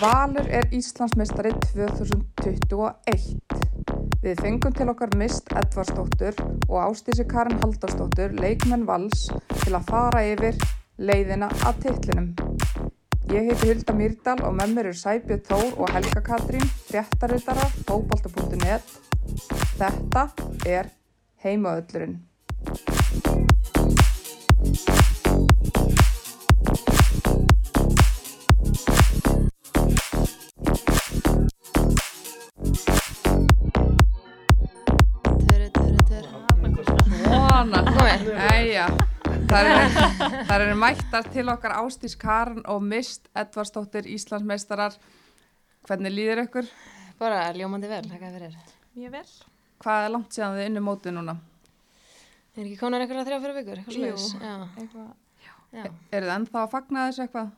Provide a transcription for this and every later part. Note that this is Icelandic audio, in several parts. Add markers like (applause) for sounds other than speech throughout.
Valur er Íslandsmeistari 2021. Við fengum til okkar Mist Edvarsdóttur og Ástísi Karin Haldarsdóttur, leikmenn Vals, til að fara yfir leiðina að titlinum. Ég heiti Hulda Myrdal og með mér eru Sæbjörn Þór og Helga Katrín, fréttarittara, fókbalta.net. Þetta er heimaöllurinn. Æja. Það eru, það mættar til okkar Ástís Karin og Mist Edvarsdóttir, Íslandsmeistarar. Hvernig líður ykkur? Bara ljómandi vel, þakka fyrir. Mjög vel. Hvað er langt síðan þið unni mótið núna? Er ekki konar einhverja þrjá fyrir vikur? Jú. Eitthvað, já. Er þið ennþá að fagna þessu eitthvað?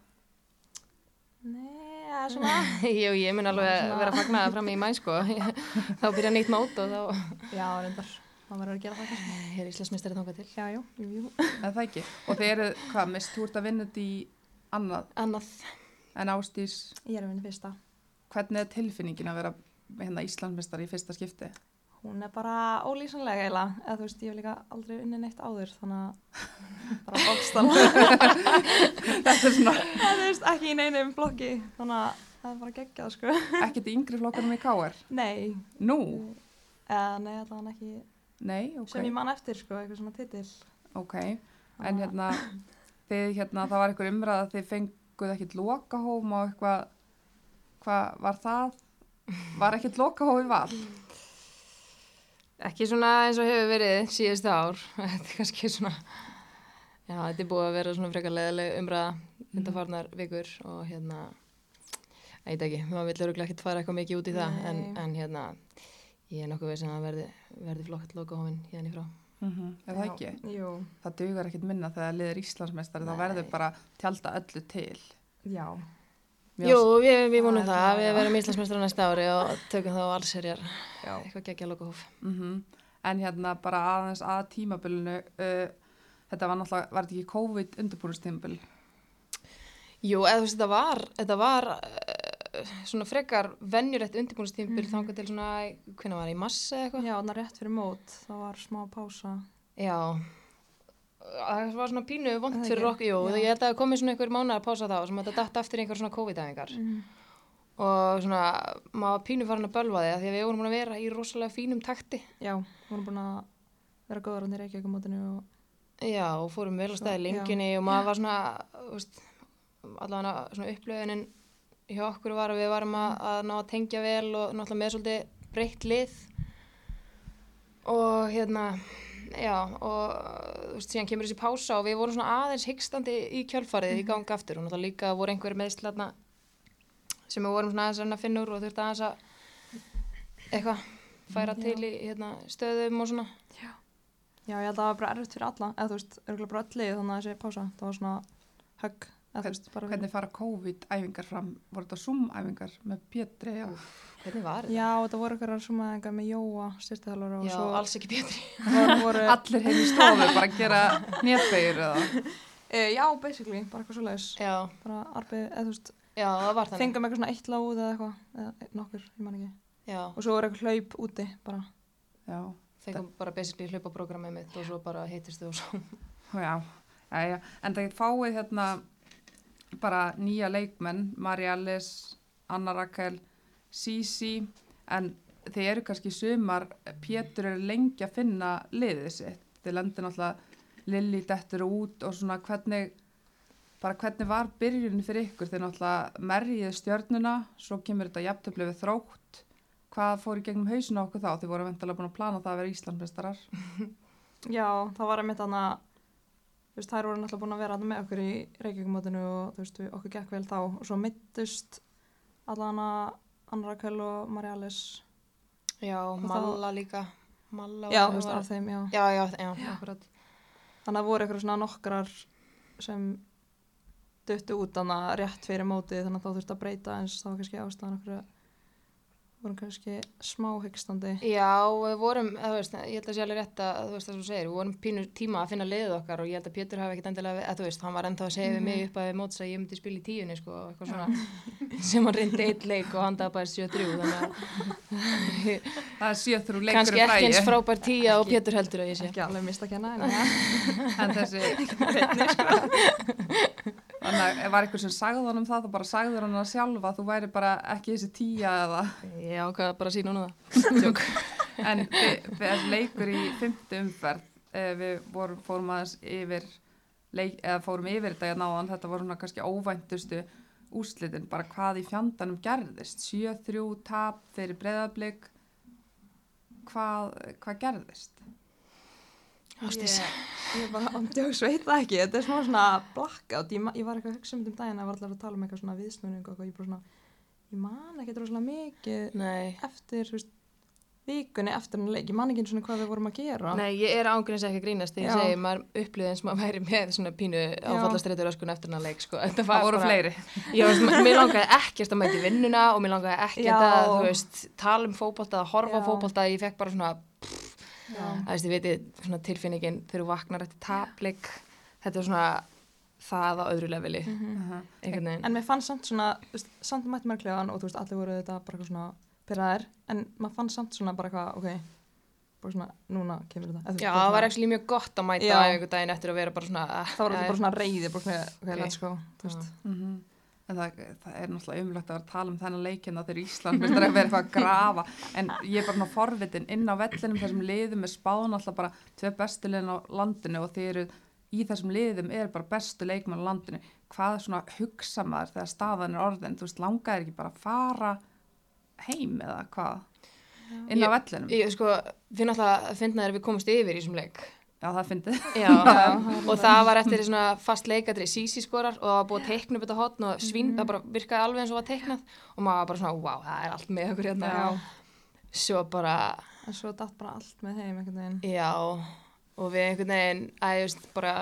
nei, það er svona, (laughs) Jú, ég mun alveg að vera að fagna það fram í mæ, sko. (laughs) þá byrja nýtt mót og þá já, reyndar, það verður að gera það kannski. er Íslandsmeistari þangað til. Já, jú, jú, jú. Eða það ekki? Og þið eru, hvað, Mist, þú ert að vinna þetta í annað Annað. en Ástís. Ég er að vinna fyrsta. Hvernig er tilfinningin að vera hérna Íslandsmeistari í fyrsta skipti? Hún er bara ólýsanlega eiginlega, eða þú veist, ég hef líka aldrei unni neitt áður, þannig að bara bókstala. (laughs) Þetta er svona Eða þú veist, ekki í neinum flokki, þannig að það er bara geggjað, sko. ekkert í yngri flokkanum í KR. Nei, Nú? eða nei, ekki, Nei, ok. sem ég man eftir, sko, eitthvað svona titill. Ok, en hérna, (laughs) þið hérna, það var einhver umræð að þið fenguð ekkert lokahóm og eitthvað, hvað var það? Var ekkert lokahóm í val? Ekki svona eins og hefur verið síðustu ár. (laughs) Þetta er kannski svona, já, þetta er búið að vera svona frekar leðileg umræða undarfarnar vikur og hérna, ég veit ekki, maður vil öruglega ekkert fara eitthvað mikið út í það, en, Nei. en hérna, ég er nokkuð veist að það verði, verði flokkt lokahófin hérna í frá. Mm Er það ekki? Jú, Það dugar ekkert minna þegar liður Íslandsmeistari, þá verður bara tjálta öllu til. já, Mér Jú, við, við vonum Það það, við já. verðum Íslandsmeistra næsta ári og tökum þá allserjar Já. eitthvað geggja lokahóf. Mm En hérna bara aðeins að tímabilinu, uh, þetta var náttúrulega, var þetta ekki COVID undirbúrustímabil? Jú, eða þú veist, þetta var, þetta var svona frekar venjulegt undirbúinistímbil mm þangað til svona, hvernig var það, í massa eða eitthvað? já, þannig rétt fyrir mót, það var smá pása. Já, það var svona pínu vond fyrir okkur, jú, Já. ég held að komið svona einhver mánar að pása þá sem þetta datt eftir einhver svona COVID-æfingar Mm. og svona, maður pínu farin að bölva að því að við vorum búin að vera í rosalega fínum takti Já, vorum búin að vera góður hann í Reykjavík-mótinu og Já, og fórum vel að Svo, staði lengjunni og maður var svona, veist, allavega svona upplöðunin hjá okkur var að við varum að, að ná að tengja vel og náttúrulega með svolítið breytt lið. Og hérna, já, og þú veist, síðan kemur þessi pása og við vorum svona aðeins hyggstandi í kjölfarið í gang aftur. Og náttúrulega líka voru einhver meðslatna sem við vorum svona aðeins að finna úr og þurfti aðeins að eitthvað færa Já. til í hérna, stöðum og svona. Já, ég held að það var bara erfitt fyrir alla, eða þú veist, örgulega bara öll lið þannig að þessi pása, það var svona högg, veist, bara Hvernig fara COVID-æfingar fram? Voru þetta Zoom-æfingar með Pétri? og- Hvernig var þetta? Já, þetta voru eitthvað eitthvað með Jóa, styrtiðalvara og Já, svo alls ekki betri. voru, voru (laughs) Allir heim í stofu bara að gera nýjabegir eða? (laughs) e, já, basically, bara eitthvað svoleiðis, Já, bara arbið, eða þú veist, já, það var þannig. fengum eitthvað svona eitt láð eða eitthvað, eða nokkur, ég man ekki, Já, og svo voru eitthvað hlaup úti, bara, Já, fengum bara basically hlaupaprógrammið mitt og svo bara heitistu og svo. já, já, já. En það fáið hérna bara nýja leikmenn, Marja Alice, Anna Rakel, Sisi, en þið eru kannski sumar, Pétur er lengi að finna liðið sitt. Þið lendir náttúrulega Lilli dettur út og svona hvernig, bara hvernig var byrjunin fyrir ykkur? Þið náttúrulega merjið stjörnuna, svo kemur þetta jafntöfli við þrótt. Hvað fór í gegnum hausinu okkur þá? Þið voru vendalega búin að plana það að vera Íslandmestarar. (laughs) já, það var einmitt þannig að, þú veist, þær voru náttúrulega búin að vera með okkur í Reykjavík-mótinu og þú veist, við, okkur gekk vel þá og svo mittust allan að Anna Rakel og Maria Alice, Já, þá- Malla líka. Malla já, var- þú veist, af þeim, já. Já, já, já, akkurat. Þannig að voru eitthvað svona nokkrar sem duttu út þannig að rétt fyrir mótið þannig að þá þurfti að breyta eins þá var kannski ástæðan okkur vorum kannski smá hyggstandi. Já, við vorum, veist, ég held að sé alveg rétt að, þú veist það sem þú segir, við vorum pínu tíma að finna liðið okkar og ég held að Pétur hafi ekkit endilega, að þú veist, hann var ennþá að segja við mig upp að við móts að ég myndi spila í tíunni, sko, eitthvað svona, sem hann reyndi eitt leik og hann dabaði 7-3, þannig að (laughs) það er sjöþrú leikur kannski ekki eins frábær tíja og Pétur heldur að ég sé. Ekki alveg mista að kenna, en (laughs) en þessi (laughs) þannig að ef var eitthvað sem sagði hann um það þá bara sagði hann það sjálfa. Að þú væri bara ekki þessi tíja eða? Já, hvað bara sína hún það. Tjók. en við, leikur í fymtu umferð. Eh, við vorum, fórum aðeins yfir leik, eða fórum yfir þetta náðan þetta voru svona kannski óvæntustu úslitin, bara hvað í fjandanum gerðist. 7-3 tap fyrir breyðablík hvað, hvað gerðist? Ásdís. Ég, ég bara ándjóks veit það ekki, þetta er smá svona blackout, ég, ég var eitthvað að hugsa um daginn að var allar að tala um eitthvað svona viðsnúning og ég bara svona, ég man ekki rosalega mikið Nei. eftir, veist, vikunni eftir hann leik, ég man ekki eins og hvað við vorum að gera. Nei, ég er ángurins ekki að grínast þegar ég segi, maður upplýði eins og maður væri með svona pínu áfallastreitur öskun eftir hann leik, sko. Það voru fleiri. Veist, mér langaði ekkert að mæti vinnuna og mér langaði ekkert að, veist, tala um fótbolta, að horfa fótbolta, ég fekk bara svona, Já. að veist, ég veit, svona tilfinningin þegar þú vaknar eftir tapleik, þetta er svona það á öðru leveli, einhvern veginn. En mér fannst samt svona, samt mætti maður kleðan og þú veist, allir voru þetta bara eitthvað svona pyrraðir, en maður fann samt svona bara eitthvað, ok, bara svona, núna kemur þetta. Já, það var ekki mjög gott að mæta Já. einhvern daginn eftir að vera bara svona, Það var já, þetta bara svona reyði, bara svona, ok, Ok. let's go, þú veist. En það, það er náttúrulega umlegt að vera að tala um þennan leikina þegar Ísland það að vera eitthvað að (laughs) grafa. En ég er bara ná forvitin inn á vellinum þessum liðum er spáðan alltaf bara tvei bestu liðin á landinu og þeir eru í þessum liðum er bara bestu leikmann á landinu. Hvað svona hugsa maður þegar staðan er orðin? Þú veist langaðir ekki bara að fara heim eða hvað? Inn á Ég- vellinum? Ég, sko, við náttúrulega finnaðir að við komumst yfir í þessum leik. Já það fyndið. Já, (laughs) og það var eftir svona fast leikadri Sisi skorar og það var búið að teikna upp þetta hotn og svín, það bara virkaði alveg eins og var teiknað. Og maður var bara svona, wow, það er allt með okkur hérna. Já. Svo bara, En svo datt bara allt með þeim einhvern veginn. já, og við einhvern veginn, veist, bara,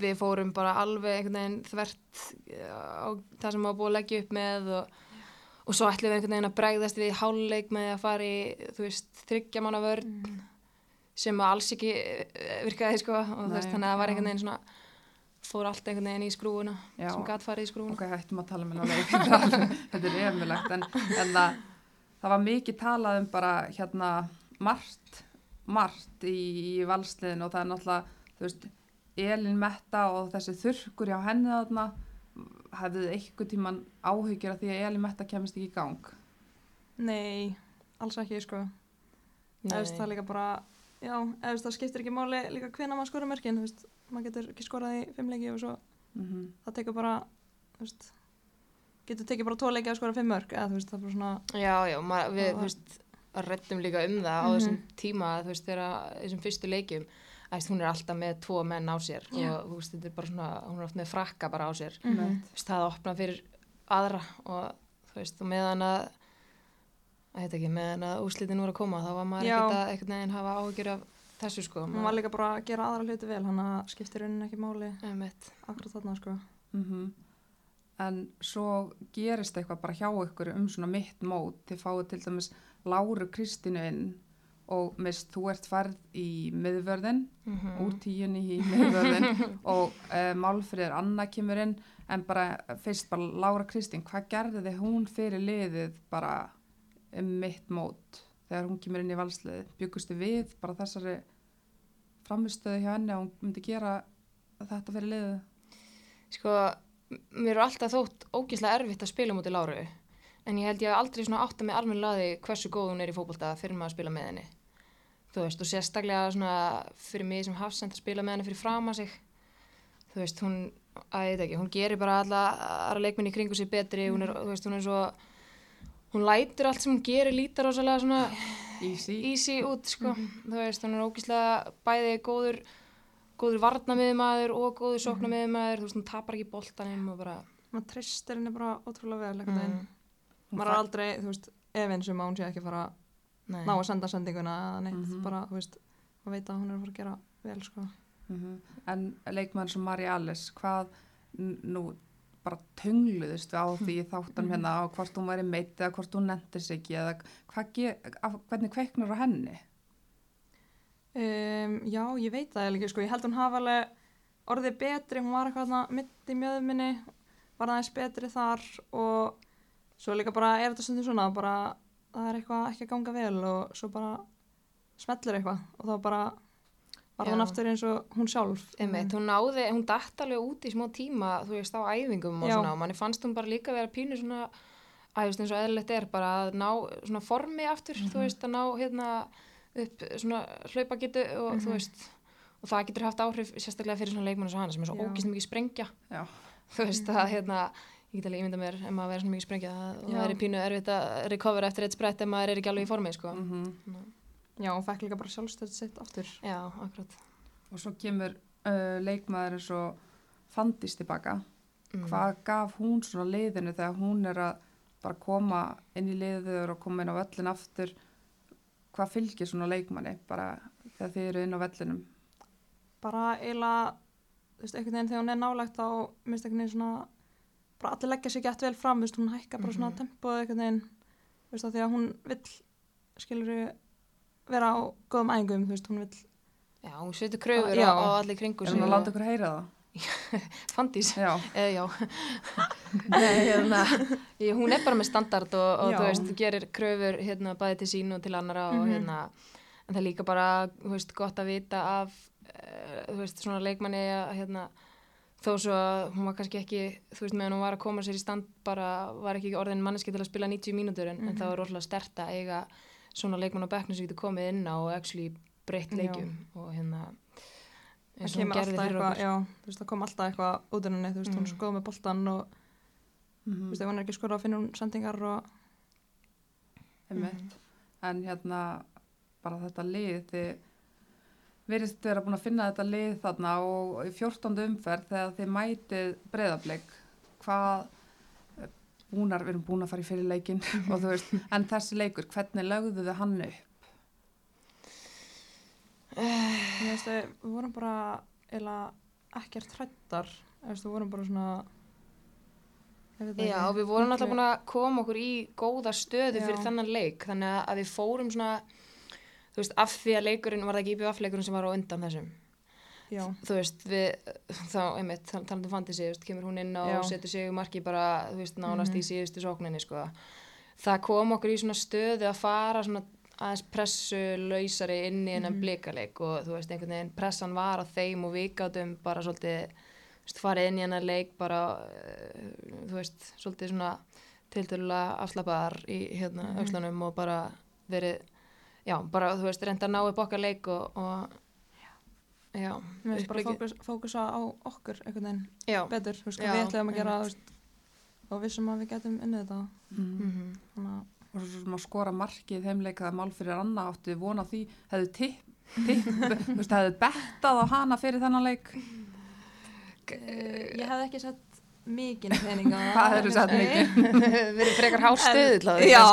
við fórum bara alveg einhvern veginn þvert á það sem maður búið að leggja upp með og, og svo ætlum við einhvern veginn að bregðast við háluleik með að fara í, þú veist, þryggja manna vörn sem að alls ekki eh, virkaði, sko, og þú Nei, veist, þannig að það var einhvern veginn svona, fór allt einhvern veginn í skrúuna Já. sem gat farið í skrúuna. ok, hættum að tala um hennar leik (laughs) Þetta er emulegt en, en það, það var mikið talað um bara hérna margt, margt í, í valsliðin og það er náttúrulega þú veist, Elin Metta og þessi þurrkur hjá henni þarna hefðu þið einhver tíman áhyggjur af því að Elin Metta kemist ekki í gang Nei, alls ekki, sko. Eða veist, það er líka bara, já, eða það skiptir ekki máli líka hvena maður skora mörkin, þú veist, maður getur ekki skorað í fimm leiki og svo mm það tekur bara, þú veist, getur tekið bara tvo leiki að skora fimm mörk, eða þú veist, það er bara svona, Já, já, maður, við, þú veist, rættum líka um það á Mhm. þessum tíma, þú veist, þegar þessum fyrstu leikjum, þú veist, hún er alltaf með tvo menn á sér Já. og þú veist, þetta er bara svona, hún er oft með frakka bara á sér, Mhm. þú veist, það opna fyrir aðra og þú veist, og meðan að að þetta ekki, meðan að úslitin voru að koma þá var maður ekkert að einhvern veginn hafa áhyggjur af þessu sko hún var líka bara að gera aðra hluti vel, hann að skiptir raunin ekki máli Einmitt. akkurat þarna, sko. -hmm. en svo gerist eitthvað bara hjá ykkur um svona mitt mót þið fáið til dæmis Láru Kristínu inn og mist þú ert færð í miðvörðin Mhm. úr tíunni í miðvörðin (laughs) og uh, Málfríður Anna kemur inn en bara fyrst bara Lára Kristín hvað gerði þið hún fyrir liðið bara um mitt mót. Þegar hún kemur inn í valsliðið byggustu við bara þessari framistöðu hjá henni að hún myndi gera þetta fyrir liðið? Sko, mér er alltaf þótt ógeðslega erfitt að spila mútið Láru en ég held ég aldrei svona átt að með almenn laði hversu góð hún er í fótbolta fyrir maður að spila með henni. Þú veist, og sérstaklega svona fyrir mig sem hafsend að spila með henni fyrir fram að sig. Þú veist, hún að ég veit ekki, hún gerir bara alla aðra leikminni kringu sig betri, hún er, þú veist, hún er svo hún lætur allt sem hún gerir lítar rosalega svona Easy easy út sko. þú veist, hún er ógíslega bæði góður góður varnamiðmaður og góður sóknamiðmaður þú veist, hún tapar ekki boltanum og bara maður treystir henni bara ótrúlega vel, einhvern veginn. Hún maður er aldrei, þú veist, efins um að hún sé ekki að fara nei. ná að senda sendinguna eða neitt, Mhm. bara, þú veist, maður veit að hún er að fara að gera vel, sko. Mhm. En leikmann sem Mari Alice, hvað nú bara töngluðist á því Mhm. þáttan hérna á hvort hún væri meitt eða hvort hún nefndi sig ekki eða hvernig kveiknur á henni? Um, já, ég veit það ekki, sko, ég held hún hafa alveg orðið betri, hún var eitthvað þarna mitt í mjöðminni, var aðeins betri þar og svo líka bara er þetta stundum svona, bara það er eitthvað ekki að ganga vel og svo bara smellur eitthvað og þá bara var hún aftur eins og hún sjálf. Einmitt, hún náði, hún datt alveg út í smá tíma, þú veist, á æfingum og Já. svona, og manni fannst hún bara líka vera pínu svona, veist, eins og eðlilegt er bara að ná svona formi aftur, þú Mhm. veist, að ná hérna upp svona hlaupagetu og þú Mhm. veist, og það getur haft áhrif sérstaklega fyrir svona leikmann eins og hana sem er svo ógist mikið sprengja, Já, þú veist, að hérna, ég get alveg ímynda mér ef maður verið svona mikið sprengja, það er pínu erfitt að recovera eftir eitt sprett ef maður er ekki alveg í formi, sko. Mm Já, hún fekk líka bara sjálfstöð sitt aftur. Já, akkurat. og svo kemur uh, leikmaður eins og Fandís tilbaka Mm. hvað gaf hún svona liðinu þegar hún er að bara koma inn í liður og koma inn á völlin aftur hvað fylgir svona leikmanni bara þegar þið eru inn á vellinum Bara eiginlega, þú veist, einhvern veginn þegar hún er nálægt þá, minnst einhvern veginn svona, bara allir leggja sig gett vel fram, þú veist, hún hækka bara svona Mhm. tempóið einhvern veginn, þú veist, af því að hún vill, skilur vera á góðum æfingum, þú veist, hún vill Já, hún setur kröfur á, á allir kringu er hún að láta ykkur heyra Fandís, það? (laughs) Já, eða já (laughs) Nei, hérna ég, hún er bara með standard og, og þú veist, gerir kröfur hérna bæði til sín og til annara og Mhm. hérna en það er líka bara, þú veist, gott að vita af, uh, þú veist, svona leikmanni að hérna þó svo að hún var kannski ekki, þú veist, meðan hún var að koma sér í stand bara, var ekki orðin manneski til að spila 90 mínútur en, en Mhm. það var rosalega stert að eiga svona leikmann á bekknu sem getur komið inn á og actually breytt Já. leikjum og hérna það eins og hún kemur gerði alltaf fyrir eitthvað, okkur já, þú veist, það kom alltaf eitthvað út af henni, þú veist, hún er Mm. svo góð með boltan og, þú mm veist, ef hún er ekki skora að finna hún sendingar og, einmitt en hérna bara þetta lið þið virðist vera búin að finna þetta lið þarna og í 14. umferð þegar þið mætið breyðablik hvað búnar, við erum búin að fara í fyrir leikin og þú veist, (laughs) en þessi leikur hvernig lögðu þið hann upp? þú veist, við við vorum bara eiginlega ekkert hrættar, þú veist, við vorum bara svona, Já, ekki, við vorum alltaf búin að koma okkur í góða stöðu Já. fyrir þennan leik þannig að við fórum svona þú veist, af því að leikurinn var það ekki IBF leikurinn sem var á undan þessum Já, þú veist, við, þá, einmitt tal- talandi um fantasy, þú veist, kemur hún inn og setur sig í marki bara, þú veist, nánast Mhm. í síðustu sókninni, sko það kom okkur í svona stöðu að fara svona aðeins pressu lausari inn í hennan Mhm. blikaleik og þú veist, einhvern veginn pressan var á þeim og við gátum bara svolítið þú veist, farið inn í hennan leik bara eh, þú veist, svolítið svona tiltölulega afslapaðar í hérna Mhm. aukslunum og bara verið já, bara, þú veist, reynda að ná upp okkar leik og, og já, við veist bara fókus, fókusa á okkur einhvern veginn já, betur, þú veist, Já, við ætlum að gera, þú veist, og vissum að við getum unnið þetta, Mm. mhm þannig að, og svo sem að skora markið heimleika það mál fyrir Anna áttu vona því hefðu tipp, tipp (laughs) þú veist, hefðu bettað á hana fyrir þennan leik uh, ég hefði ekki sett mikinn pening á (laughs) það. Hvað hefðirðu sett mikinn? (laughs) verið frekar hár stöðu til það Já.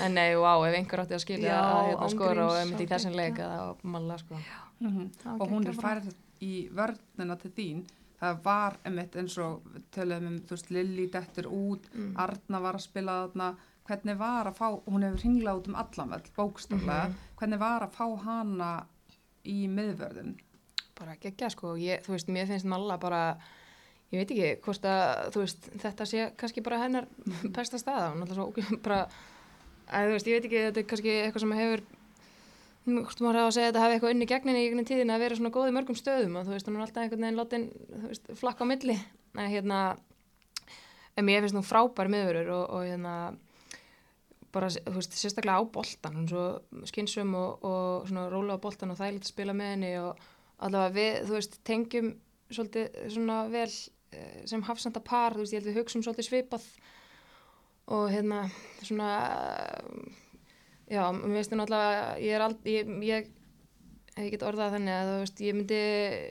En nei, vá, ef einhver átti að skilja Já, að hérna, skora og gríns, einmitt í á þessum leik geggjað. að malla sko. mm Já, og hún er færð í vörnina til þín. Það var einmitt eins og töluðum um, þú veist, Lilly dettur út mm. Arna var að spila þarna. Hvernig var að fá, hún hefur ringlað út um allan völl, bókstaflega, Mhm. hvernig var að fá hana í miðvörðin bara geggja sko, ég, þú veist, mér finnst malla bara ég veit ekki hvort að þú veist, þetta sé kannski bara hennar besta staða, hún er alltaf svo bara, að þú veist, ég veit ekki þetta er kannski eitthvað sem hefur hvort maður hefur að segja að þetta hafi eitthvað unni gegnin í gegnum tíðin að vera svona góð í mörgum stöðum og þú veist, hún er alltaf einhvern veginn látin þú veist, flakka á milli. En hérna en mér finnst hún frábær miðurur og, og hérna bara, þú veist, sérstaklega á boltan hún er svo skynsum og, og svona róla á boltan og þægilegt að spila með henni og allavega við, þú veist, tengjum svolítið svona vel eh, sem hafsenda par, þú veist, ég held við hugsum svolítið svipað og hérna svona já, mér veist náttúrulega ég er aldrei, ég, ég ég get orðað þannig að þú veist, ég myndi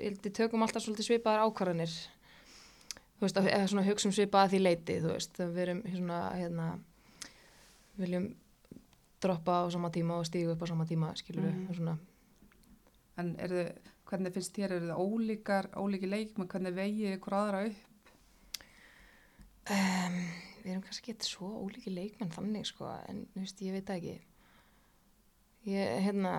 ég við tökum alltaf svolítið svipaðar ákvarðanir. Þú veist, eða svona hugsum svipað að því leiti, þú veist, við erum svona, hérna viljum droppa á sama tíma og stígu upp á sama tíma, skilur við, Mhm. svona. En er þið, hvernig finnst þér, eru þið ólíkar ólíki leikmenn, hvernig vegið ykkur aðra upp? Um, við erum kannski ekki svo ólíki leikmenn þannig sko, en veist, ég veit ekki. Ég, hérna,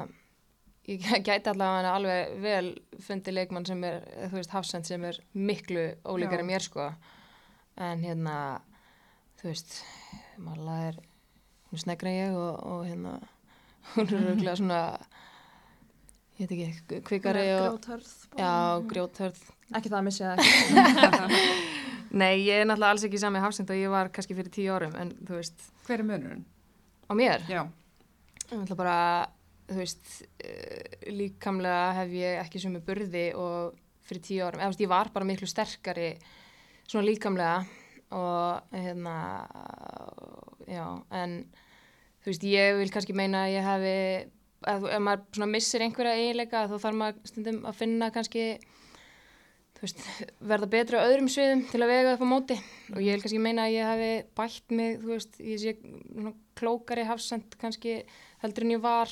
ég gæti allavega alveg vel fundið leikmann sem er, þú veist, Hafsend sem er miklu ólíkari Já. mér sko. En hérna, þú veist, Malla er, hún snegra en ég og, og hérna, (laughs) hún er röglega svona, ég veit ekki, kvikari og, Grjóthörð. Ekki það að missa það. (laughs) (laughs) Nei, ég er náttúrulega alls ekki sami Hafsend og ég var kannski fyrir tíu árum, en þú veist, Hver er munurinn? á mér, Já, Ég ætla bara, þú veist, uh, líkamlega hef ég ekki sumu burði og fyrir tíu árum, eða þú veist, ég var bara miklu sterkari svona líkamlega og hérna, já, en þú veist, ég vil kannski meina að ég hafi, að, ef maður svona missir einhverja eiginleika þá þarf maður stundum að finna kannski, veist, verða betri á öðrum sviðum til að vega upp á móti. Og ég vil kannski meina að ég hafi bætt mig, þú veist, ég sé klókari hafsend kannski heldur en ég var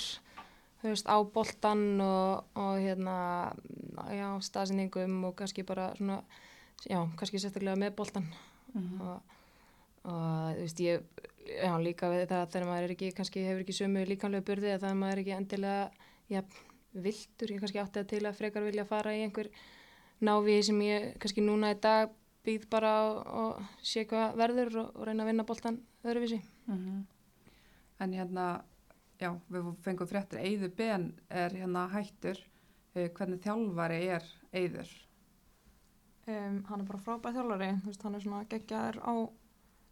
þú veist, á boltan og, og hérna já, staðsendingum og kannski bara svona já, kannski sérstaklega með boltan og, og þú veist, ég já, líka við það þegar maður er ekki kannski hefur ekki sömu líkanlega burði eða það maður er ekki endilega já, viltur, ég kannski átti það til að frekar vilja fara í einhver návi sem ég kannski núna í dag býð bara og, og sé hvað verður og, og reyna að vinna boltan öðruvísi Mhm. En hérna, já, við fengum fréttir, Eyður Ben er hérna hættur. Uh, hvernig þjálfari er Eyður? Um, hann er bara frábæð þjálfari, þú veist, hann er svona geggjaður á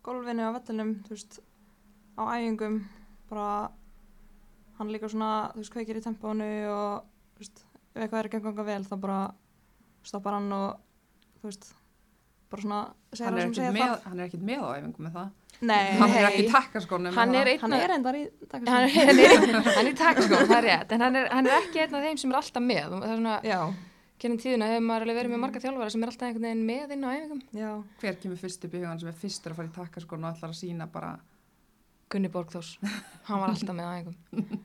golfinu á vellinum, þú veist, á æfingum, bara, hann líka svona, þú veist, kveikir í tempónu og, þú veist, ef eitthvað er ekki að ganga vel, þá bara stoppar hann og, þú veist, bara svona, Hann það er sem segir með, það. hann er ekkert með á æfingum með það. Nei, Hann er ekki í takkaskónum. Hann er er reyndar í hann takkaskónum. er, hann er, hann er (laughs) í takkaskónum, það er rétt, en hann er, hann er ekki einn af þeim sem er alltaf með. og Það er svona, Já, kennum tíðina hefur maður alveg verið með marga þjálfara sem er alltaf einhvern veginn með inn á æfingum. já, Hver kemur fyrst upp í hugan sem er fyrstur að fara í takkaskónu og ætlar að sína bara, Gunni Borgþórs, hann var alltaf með á æfingum.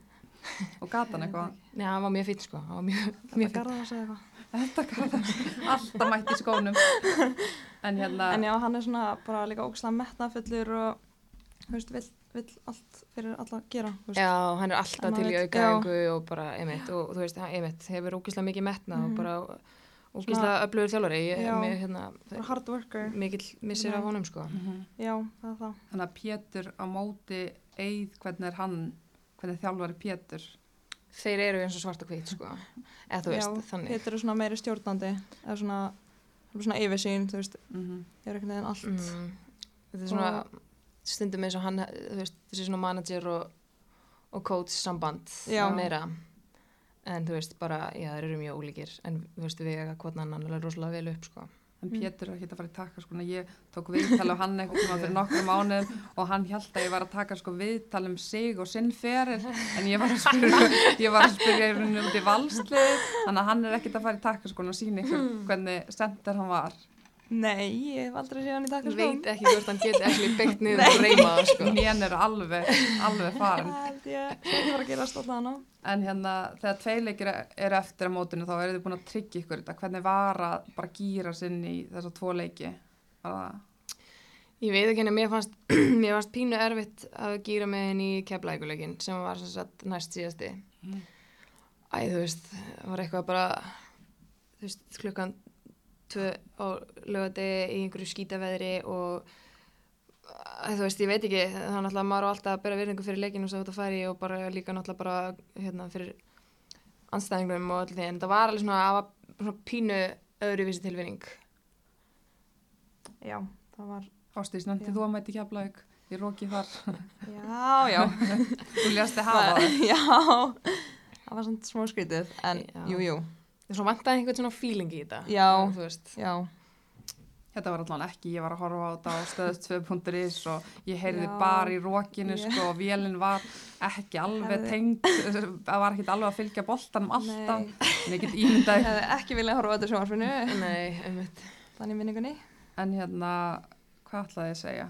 og gata hann eitthvað. Nei, hann var mjög fýtt sko, hann var mjög, mjög fýtt. Þetta gata alltaf mætt í skónum. En hérna, En já, hann er svona bara líka ógislega metnafullur og, veist, vill, vill allt fyrir alla að gera, veist. Já, hann er alltaf En til í aukaðingu og bara, einmitt, og þú veist, einmitt, hefur ógislega mikið metna og Mhm. bara ógislega öflugur þjálfari, hérna, hard worker. mikill missir af honum sko. mhm. Já, það er það. þannig að Pétur á móti Eið, hvernig er hann, hvernig er þjálfari Pétur? Þeir eru eins og svart og hvít sko, eða þú veist, Já, þannig. Pétur er svona meiri stjórnandi, eða svona, er svona yfirsýn, þú veist, Mm er einhvern veginn allt. Mm, þetta er svona stundum eins og hann, þú veist, þessi svona manager og, og coach samband meira en þú veist, bara, já, þeir eru mjög ólíkir en þú veist, við eiga hvort annan alveg rosalega vel upp, sko. En Mm. Pétur er ekki að fara í taka sko, ég tók viðtal á hann tíma fyrir nokkrum mánuðum og hann held að ég var að taka sko viðtal um sig og sinn feril en ég var að spyrja, ég var að spyrja rauninni út í valslið þannig að hann er ekkert að fara í taka sko og sína ykkur hvernig sendir hann var. Nei, ég hef aldrei séð hann í Ég takkaskóm. veit ekki hvort hann geti ekki (laughs) byggt niður og reyma það, sko. Nén er alveg, alveg farin. Ég, það var að gera stótt að hana. En hérna þegar tveileikir eru eftir á mótinu þá eru þið búin að tryggja ykkur þetta. Hvernig var að bara gýra sinn í þessa tvo leiki? Ég veit ekki henni, mér fannst, (clears throat) mér fannst pínu erfitt að gýra með henni í keflækuleikin sem var sem sagt næst síðasti. Mm. Æ, þú veist, það var eitthvað bara, þú veist, klukkan tvö á lögadegi í einhverju skítaveðri og þú veist, ég veit ekki, það er náttúrulega maður á alltaf að bera virðingu fyrir leikinu sem þú ert að fara í og bara líka náttúrulega bara hérna, fyrir anstæðingum og allir því, en það var alveg svona, var svona pínu öðruvísi tilvinning. Já, það var, Ástís, nefndi Já. þú að mæti keflaug í róki þar? já, já. (laughs) Þú ljasti hafa það. (laughs) já, það var svona smá skrítið, en Já. jú, svona vantaði einhvern svona feeling í þetta. Já. Þú veist. já, Þetta var allan ekki, ég var að horfa á þetta á stöðst2.is og ég heyrði Já. bara í rókinu Ég- sko og vélinn var ekki alveg Hefði- tengd, það var ekki alveg að fylgja boltanum alltaf. En ég get (laughs) ímyndaði. ég hefði ekki viljað horfa á þetta sjónvarfinu, Nei, einmitt. þannig minningunni. En hérna, hvað ætlaði ég að segja?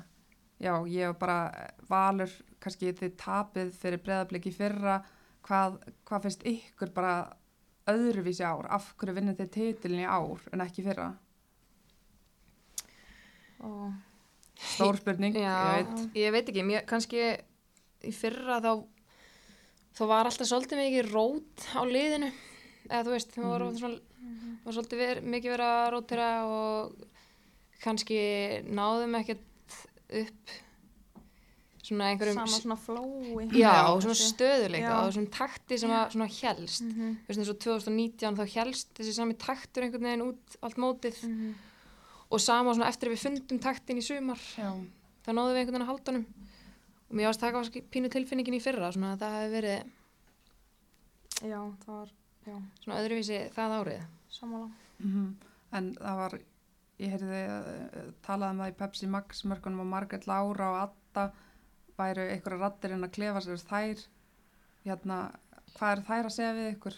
Já, ég var bara valur, kannski þið tapið fyrir breðabliki fyrra, hvað, hvað finnst ykkur bara öðruvísi ár? Af hverju vinnir þið titilin í ár en ekki fyrra? Og stór spurning, Já, ég veit ég veit ekki, mér, kannski í fyrra þá þá var alltaf svolítið mikið rót á liðinu eða þú veist, það var, Mhm. svona, var svolítið ver, mikið verið að rótira og kannski náðum ekkert upp svona einhverjum sama svona flói já, Já, svona stöðuleika Já. og svona takti sem að svona helst mm -hmm. þú veist eins og 2019 þá helst þessi sami taktur einhvern veginn út allt mótið. Mhm. og sama svona eftir að við fundum taktin í sumar. Já, þá náðum við einhvern veginn að halda honum. Og mér varst það kannski pínu tilfinningin í fyrra svona að það hefði verið já, það var já, svona öðruvísi það árið. Sammála. Mhm. en það var ég heyrði uh, talaði um það í Pepsi Max mörkunum og Margaret Laura og Adda væru einhverja rattir en að klefa sér þær hérna, hvað er þær að segja við ykkur?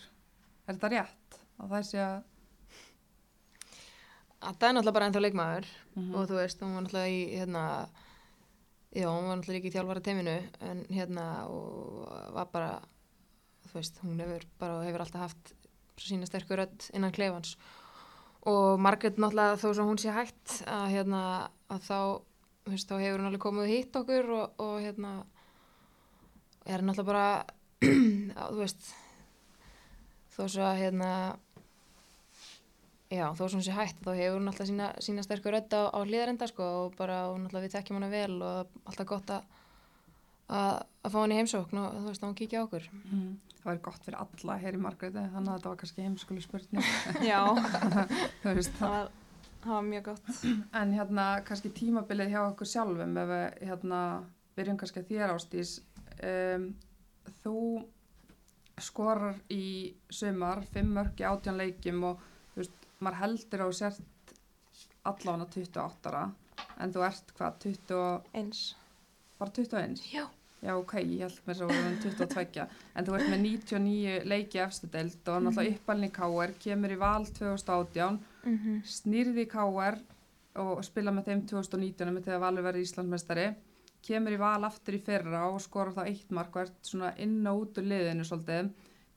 Er þetta rétt? Að þær sé að að það er náttúrulega bara ennþá leikmaður Mhm. og þú veist, hún var náttúrulega í hérna, já, hún var náttúrulega líka í þjálfara teiminu en hérna og var bara þú veist, hún hefur bara hefur alltaf haft sína sterkur rödd innan klefans og Margrét náttúrulega þó sem hún sé hætt að hérna að þá, veist, þá hefur hún alveg komið og hitt okkur og, og hérna er náttúrulega bara að, (clears throat) þú veist þó svo að hérna já, þó sem hún sé hætt þá hefur hún alltaf sína, sína sterkur rödd á, á hlýðarenda sko og bara og náttúrulega við tekjum hana vel og alltaf gott að að fá hann í heimsókn og þú veist að hún kíkja á okkur. Mhm. það væri gott fyrir alla hér í Margréti þannig að þetta var kannski heimskuli spurning. (laughs) Já, (laughs) þú veist það var, það var mjög gott. (clears throat) En hérna kannski tímabilið hjá okkur sjálfum ef við hérna byrjum kannski að þér ástís um, þú skorar í sumar fimm mörg í átján leikjum og þú veist, maður heldur á sért allána 28 ára en þú ert hvað 20, og- eins. bara 21 Já. Já, ok, ég held mér svo að við erum 22 en þú ert með 99 leiki efstu deild og náttúrulega uppalni KR kemur í val 2018 mm -hmm. snýrði KR og spila með þeim 2019 með þegar Valur verið Íslandsmeistari kemur í val aftur í fyrra og skorar þá eitt mark og ert svona inn og út úr liðinu svolítið.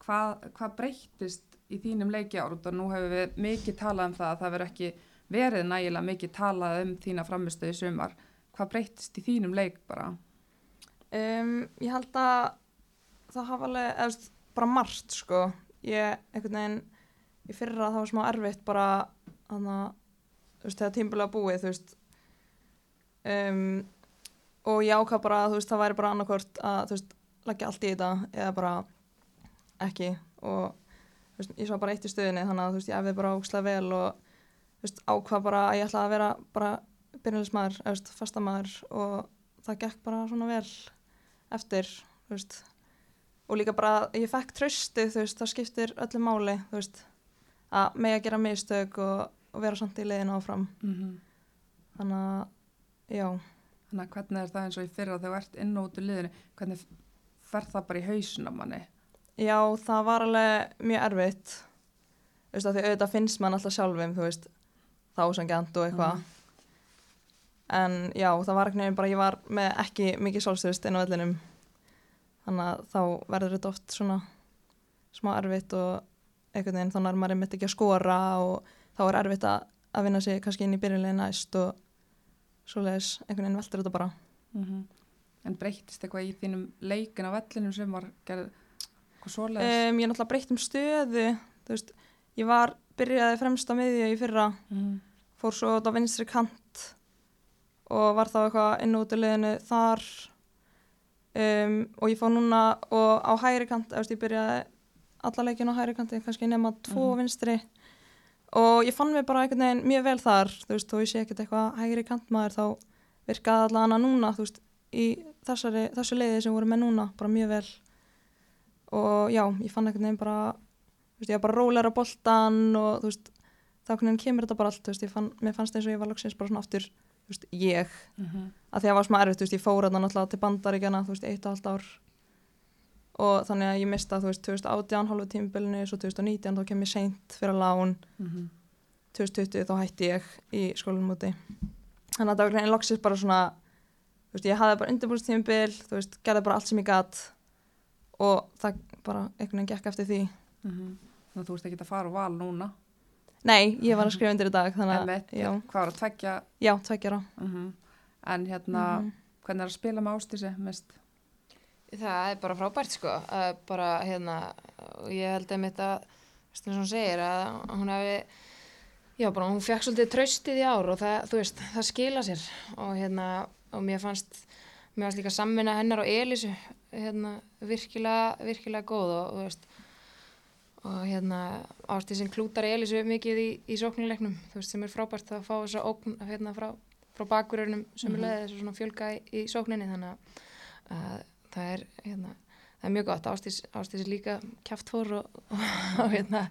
Hvað, hvað breyttist í þínum leikjár og nú hefur við mikið talað um það að það verður ekki verið nægilega mikið talað um þína framistöðu sumar. Hvað breyttist í þínum leik bara Um, ég held að það hafa alveg, eða bara margt sko, ég einhvern veginn í fyrra það var smá erfitt bara þannig að, þú veist, þegar tímbulega búið, þú veist. Um, og ég ákvað bara þú veist, það væri bara annarkvort að, þú veist, leggja allt í þetta eða bara ekki. Og þú veist, ég sá bara eitt í stöðinni þannig að, þú veist, ég efði bara ókslega vel og þú veist, ákvað bara að ég ætlaði að vera bara byrjulismæður, eða, þú veist, fastamæður og það gekk bara svona vel eftir, veist. Og líka bara að ég fekk tröstið, þú veist, það skiptir öllu máli, veist að mig að gera mistök og, og vera samt í leiðin áfram. Mm -hmm. þannig að, já. Þannig að hvernig er það eins og í fyrra þegar þú ert inn út úr liðinu hvernig fer það bara í hausun á manni? Já, það var alveg mjög erfitt. Þú veist, að því auðvitað finnst mann alltaf sjálfum, þú veist þá sem gænt og eitthvað. Mhm. En já, það var ekki nefnir bara ég var með ekki mikið sólstyrst inn á vellinum. Þannig að þá verður þetta oft svona smá erfitt og einhvern veginn þannig er maður einmitt ekki að skora og þá er erfitt að, að vinna sig kannski inn í byrjunlega næst og svoleiðis. Einhvern veginn veldur þetta bara. Mm En breyttist eitthvað í þínum leikin á vellinum sem var gerð hvað svoleiðis? um, ég er náttúrulega breytt um stöðu. Veist, ég var byrjaði fremst á miðju í fyrra. Mm. fór svo á vinstri kant og var þá eitthvað inn út í liðinu þar. Um, og ég fór núna og á hægri kant, veist, ég byrjaði alla leikin á hægri kanti, kannski nema tvo Mhm. vinstri. Og ég fann mig bara einhvern veginn mjög vel þar þú veist, og ég sé ekkert eitthvað hægri kantmaður þá virkaði allan hana núna þú veist, í þessari, þessu leiði sem voru með núna, bara mjög vel. Og já, ég fann einhvern veginn bara þú veist, ég var bara rólegur á boltan og þú veist, þá kemur þetta bara allt, þú veist, ég fann, mér fannst eins og ég var loksins bara svona aftur, veist, ég. Mm -hmm. að því að það var smá erfitt, þú veist, ég fór þarna náttúrulega til bandaríkjana, þú veist, eitt og allt ár. Og þannig að ég mista, þú veist, 2018 halvu tímbilinu, svo 2019 þá kem ég seint fyrir lán, Mm -hmm. 2020 þá hætti ég í skólanum úti þannig að það var greinin loksins bara svona þú veist, ég hafði bara undirbúrstímbil þú veist, gerði bara allt sem ég gat. Og það bara einhvern veginn gekk eftir því. Þannig að þú ert ekki að fara á val núna nei, ég var að skrifa undir í dag þannig að, hvað var að tveggja? Já, tveggjara mm en hérna, Mhm. hvernig er að spila með ástísi mest? Það er bara frábært sko, að bara hérna, og ég held að mitt að, það sem hún segir, að hún hefði, já bara hún fekk svolítið traustið í ár og það, þú veist, það skila sér. Og hérna, og mér fannst, mér fannst líka samvinna hennar og Elísu, hérna, virkilega, virkilega góð og, þú veist, og hérna, ástið sem klútar Elísu mikið í, í sóknuleiknum, þú veist, sem er frábært að fá þessa ógn, hérna, frá, frá bakverðunum sem er leiðið, þessu svona fjölga í, í sókninni, þannig að, að það er, hérna, það er mjög gott, Ástís, Ástís er líka kjaftfór og, og, (laughs) og hérna,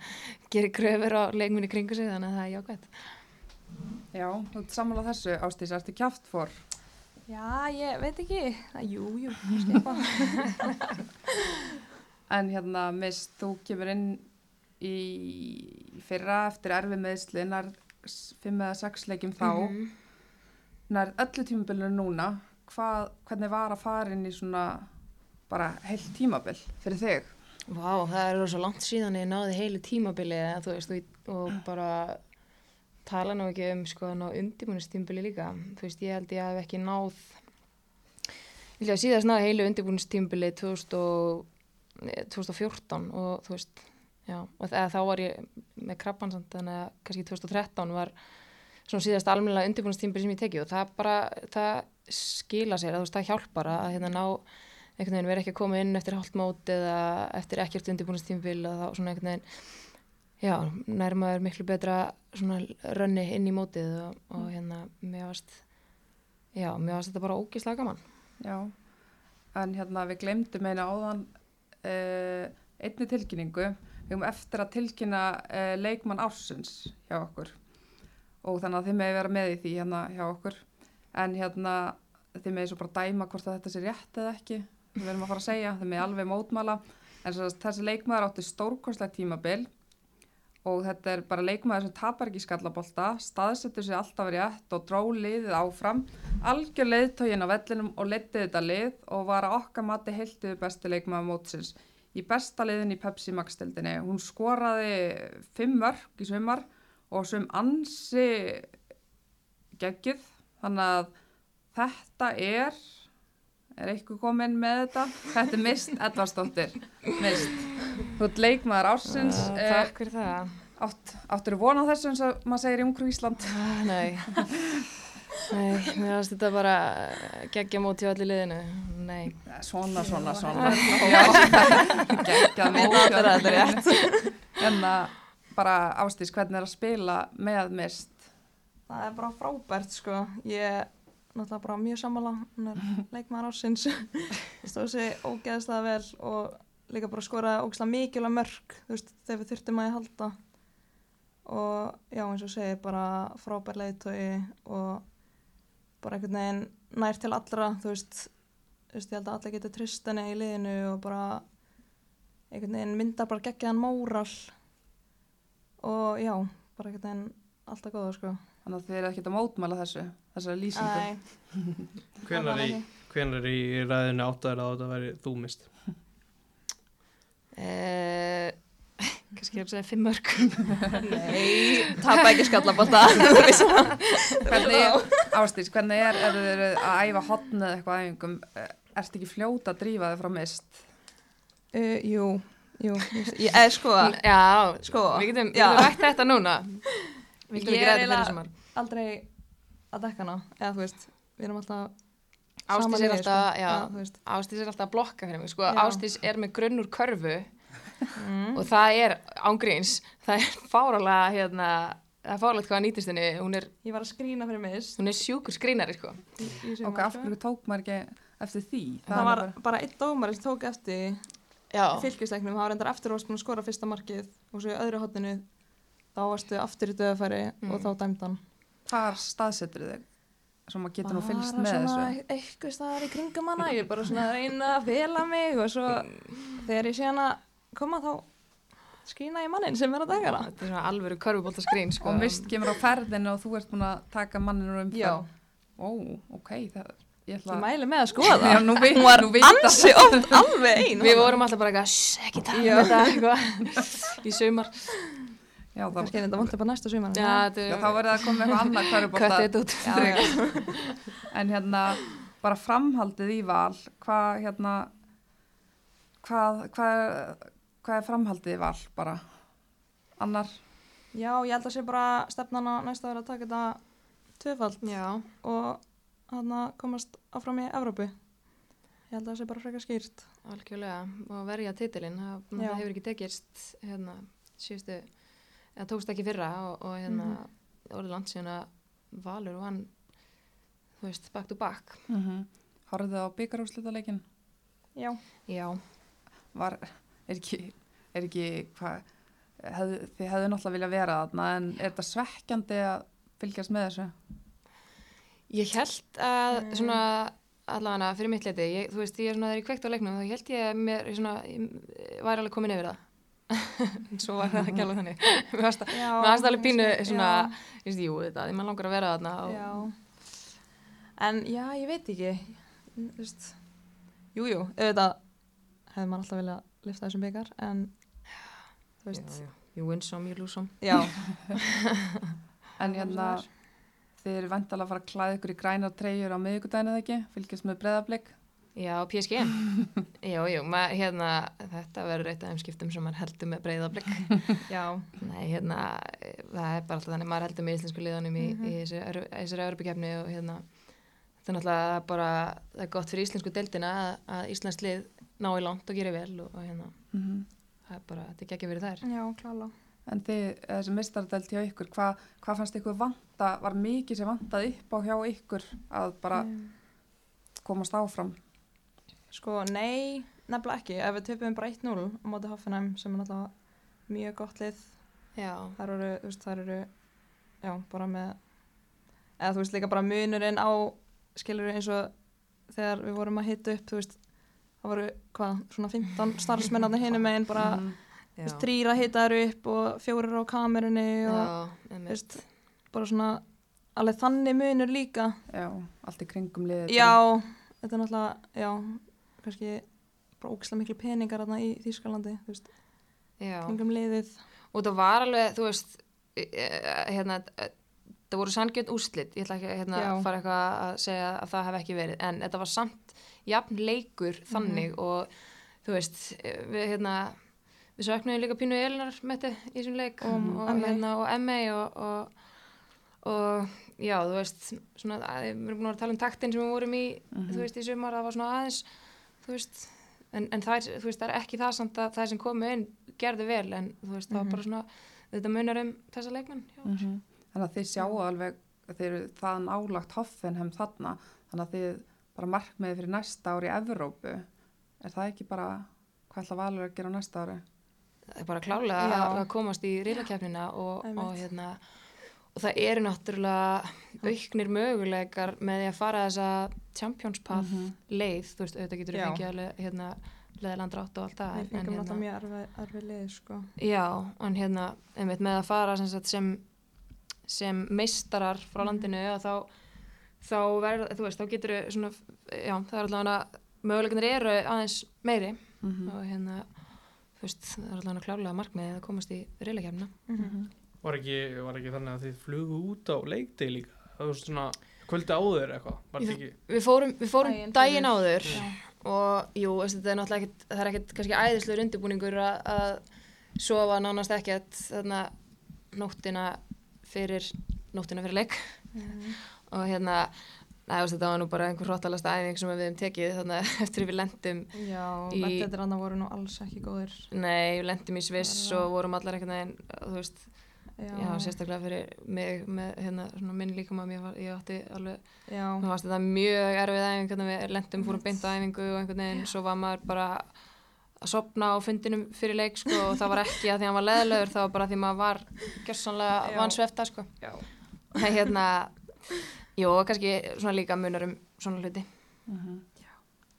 gerir kröfur á leikminni kringu sig, þannig að það er jákvæmt. Já, þú ert sammála þessu ástísi, ertu kjáft fór? Já, ég veit ekki. Það, jú, jú, (laughs) eitthvað. En hérna, mist, þú kemur inn í fyrra eftir erfi meðslinar fimm eða sex leikjum þá, Mhm. nær öllu tímabilinu núna, hvað, hvernig var að fara inn í svona bara heilt tímabil fyrir þig? Vá, það er svo langt síðan ég náði heilu tímabili eða veist, og, og bara tala nú ekki um sko ná undirbúinistímabili líka. Þú veist, ég held ég hef ekki náð, ég held ég að síðast náði heilu undirbúinistímabili 2014 og þú veist, já, og eða þá var ég með krabbansamt, þannig að kannski 2013 var svona síðast almennilega undirbúinistímabili sem ég tekið og það bara, það skila sér, að þú veist, það hjálpar að hérna ná einhvern veginn verið ekki að koma inn eftir hálft mót eða eftir ekkert undirbúinastímbil og þá svona einhvern veginn já, nærmaður miklu betra svona rönni inn í mótið og, og hérna, mér varst já, mér varst þetta bara ógislega gaman. Já, en hérna við glemdum eina áðan uh, einni tilkynningu, við höfum eftir að tilkynna uh, leikmann ársins hjá okkur. Og þannig að þið meði vera með í því hérna hjá okkur. En hérna þið meði svo bara dæma hvort þetta sé rétt eða ekki. Við verðum að fara að segja, þið meði alveg mótmæla. En þessi leikmaður átti stórkostlega tímabil og þetta er bara leikmaður sem tapar ekki skallabolta, staðsetur sig alltaf rétt og dró liðið áfram. Algjör leiðtógin á vellinum og leitti þetta lið og var að okkar mati heiltiðu besti leikmaður mótsins. Í besta liðin í Pepsi Max-dildinni. Hún skoraði fimm mörg í sumar og sem ansi geggið þannig að þetta er er eitthvað komin með þetta? Þetta er Mist Edvarsdóttir Mist, þú ert leikmaður ársins. Uh, eh, Takk fyrir það. átt, áttur þú vona þessu eins og maður segir í Ungru Ísland? Ah, Nei. Nei, mér varst þetta bara geggja mót hjá allir liðinu. Nei, svona, svona, svona. (laughs) Geggjað Mér mót notar þetta rétt. En að bara ástís hvernig er að spila með Mist? Það er bara frábært, sko. Ég náttúrulega bara mjög sammála. Hún er (laughs) leikmaður ásins. Stóð sig ógeðslega vel og líka bara skoraði ógeðslega mikilvæg mörg, þú veist, þegar þurftum að ég halda. Og já, eins og segir, bara frábær leiðtói og bara einhvern veginn nær til allra, þú veist, þú veist, ég held að allir geta trist henni í liðinu og bara einhvern veginn myndar bara geggjaðan móral og já, bara einhvern veginn alltaf góða, sko. Þannig að þið eru ekkert að mótmæla þessu þessari lýsingu. Æ, (laughs) Hvenær í, hvenær í ræðinu áttaður að þetta væri þú mist? uh, (laughs) kannski að segja fimm mörg. Nei, (laughs) tapa ekki skallabólta hvernig, ástís, hvernig er ef þið eru að æfa hotn eða eitthvað æfingum? Eh, ertu ekki fljóta að drífa þig frá Mist? Uh, Jú, jú Ég er sko Já, Sko, við getum, getum rætt þetta núna. Við getum Ég ekki er þetta fyrir eiginlega- sumar aldrei að dekka hana eða þú veist, við erum alltaf Ásdís sama er alltaf, sko. já, þú veist Ásdís er alltaf að blokka fyrir mig, sko, Já. Ásdís er með grunn úr körfu mm. og það er ángríns, það er fáralega, hérna, það er fáralegt hvað að nýtist henni, hún er, Ég var að skrína fyrir mist hún er sjúkur skrínari, sko. og af sko. hverju tók maður ekki eftir því Það var bara einn dómar sem tók eftir Já, fylgisleiknum, það var endar eftir að skora fyrsta markið og svo í öðru hotninu þá varstu aftur í döðafæri Mm. og þá dæmdan hvar staðsetur þig svo maður getur nú fylgst með svona þessu. eitthvað staðar í kringum hana ég er bara svona að reyna að fela mig og svo þegar ég sé hana koma þá skrína ég mannin sem er að dagara þetta er svona alvöru körfubólta skrín, sko. og Mist kemur á ferðinu og þú ert búin að taka manninu um Já, ó, ok, það ég ætla ég mæli með að skoða (laughs) veit, Hún var ansi oft alveg ein Við vorum alltaf bara eitthvað, "Shh, ekki tala Já. þetta, eitthvað, (laughs) í sumar. Já, það, kannski er þetta vant bara næsta sumar. Já, þá verður það að koma eitthvað annað hverjubólta en hérna bara framhaldið í val hvað hérna hvað, hvað, hvað er framhaldið í val bara? Annar? Já, ég held að sé bara stefnan að næsta ára að taka þetta tvöfald Já, og hann að komast áfram í Evrópu. Ég held að það sé bara frekar skýrt. Algjörlega. Og verja titilinn, það, það hefur ekki tekist hérna, síðustu eða tókst ekki í fyrra og, og hérna Mhm. orðið langt síðan að Valur vann þú veist, back to back mm -hmm. horfðu á byggarúslitaleikin já, Já, var, er ekki, er ekki hvað, hef, þið hefðu náttúrulega vilja vera þarna en er þetta svekkjandi að fylgjast með þessu? ég held að Mm. svona allavega fyrir mitt leiti, ég, þú veist, ég er svona þegar ég kveikt á leiknum þá held ég að mér svona, ég væri alveg komin yfir það (laughs) svo var það ekki alveg þannig (laughs) mér varst það alveg pínu svona, ég veist, jú, þetta, því maður langar að vera þarna og, Já. En já, ég veit ekki. Þú veist, jú, jú, auðvitað hefði maður alltaf viljað lifta þessum byggar, en þú já, veist, you win some, you lose some. já. (laughs) En hérna, þið eru vendala að fara að klæða ykkur í grænar treyjur á miðvikudaginu eða ekki, fylgjast með breðablik. Já, PSG, (laughs) jú, jú, maður, hérna, þetta verður eitt af þeim skiptum sem maður heldur með breyðablик. (laughs) Já, Nei, hérna, það er bara alltaf þannig, maður heldur með íslensku liðanum í, Mhm. í þessu- í þessari örbykefni og hérna, þetta er náttúrulega bara, það er gott fyrir íslensku deildina að, að íslensk lið ná í langt og gera vel og, og hérna, Mm það er bara, þetta er ekki verið þær. já, klála. En þið, þessi mistardelt hjá ykkur, hvað hva fannst ykkur vanta, var mikið sem vantaði upp á hjá ykkur að bara Mm. komast áfram? Sko, nei, nefnilega ekki. Ef við töpum bara 1-0 á móti Hoffenheim, sem er náttúrulega mjög gott lið, Já, þar eru, þú veist, þar eru, já, bara með, eða þú veist, líka bara munurinn á, skilur eins og þegar við vorum að hita upp, þú veist, það voru, hvað, svona 15 (laughs) starfsmennarnir hinum meginn bara, Mhm. þú veist, þrýra hitaður upp og fjórir á kamerunni og, já, þú veist, bara svona, alveg þannig munur líka. Já, allt í kringum liðið. Já, þetta er náttúrulega, já, kannski bara ógislega miklu peningar þarna í Þýskalandi, þú veist, kringum liðið. og það var alveg, þú veist e- e- hérna, e- það voru sangjönd úrslit, ég ætla ekki að hérna, fara eitthvað að segja að það hef ekki verið en þetta var samt jafn leikur þannig Mhm. og þú veist, við hérna við söknuðum líka pínu Elinar metti í þessum leik Og og, MA. hérna, og MA og, og, og já, þú veist svona, að, við erum búin að tala um taktin sem við vorum í Mhm. þú veist, í sumar, það var svona aðeins þú veist, en, en það er, þú veist, það er ekki það samt að það sem komu inn gerðu vel, en þú veist, það var Mhm. bara svona þetta munar um þessa leikmenn já. Mhm. Þannig að þið sjáu alveg, þið eru það nálagt Hoffenheim þarna, þannig að þið bara markmiði fyrir næsta ári í Evrópu. Er það ekki bara, hvað ætla Valur að gera næsta ári? það er bara klálega Já. að, komast í riðlakefnina og, og hérna og það eru náttúrulega auknir möguleikar með því að fara þessa Champions Path Mhm. leið, þú veist, auðvitað getur Já. fengið alveg hérna leðiland rátt og allt það Við en, en fengum hérna, náttúrulega mjög erfið, erfið lið, sko. Já, en hérna, einmitt með að fara sem, sem, sem meistarar frá Mhm. landinu að þá, þá verð, þú veist, þá getur svona, já, það er allavega möguleikinir eru aðeins meiri Mhm. og hérna, þú veist, það er allavega klálega markmiðið að komast í reyðleikefna. Mhm. Var ekki, var ekki þannig að þið flugu út á leikdegi líka? Það var svona kvöldi áður eitthvað, var þetta ekki? Við fórum, við fórum Daginn daginn, áður Já. og jú, þetta er náttúrulega ekkit, það er ekkit kannski æðislegur undirbúningur að, að sofa nánast ekkert þarna nóttina fyrir nóttina fyrir leik Mhm. og hérna Nei, veist, þetta var nú bara einhver hróttalasta æfing sem við hefum tekið þannig (laughs) að eftir við lendum Já, Í- mentetir annað voru nú alls ekki góðir. nei, við lendum í Sviss Það og vorum allar veginn þú veist, Já, já, sérstaklega fyrir mig með hérna, svona minn líkama ég, var, ég átti alveg, Já, mér fannst þetta mjög erfið æfing hvernig við lendum, fórum beint á æfingu og einhvern veginn, svo var maður bara að sopna á fundinum fyrir leik sko, og það var ekki að því að hann var leðilegur það var bara því maður var gjörsanlega Já. vansvefta sko. já. það hérna jú, og kannski svona líka munar um svona hluti Mhm.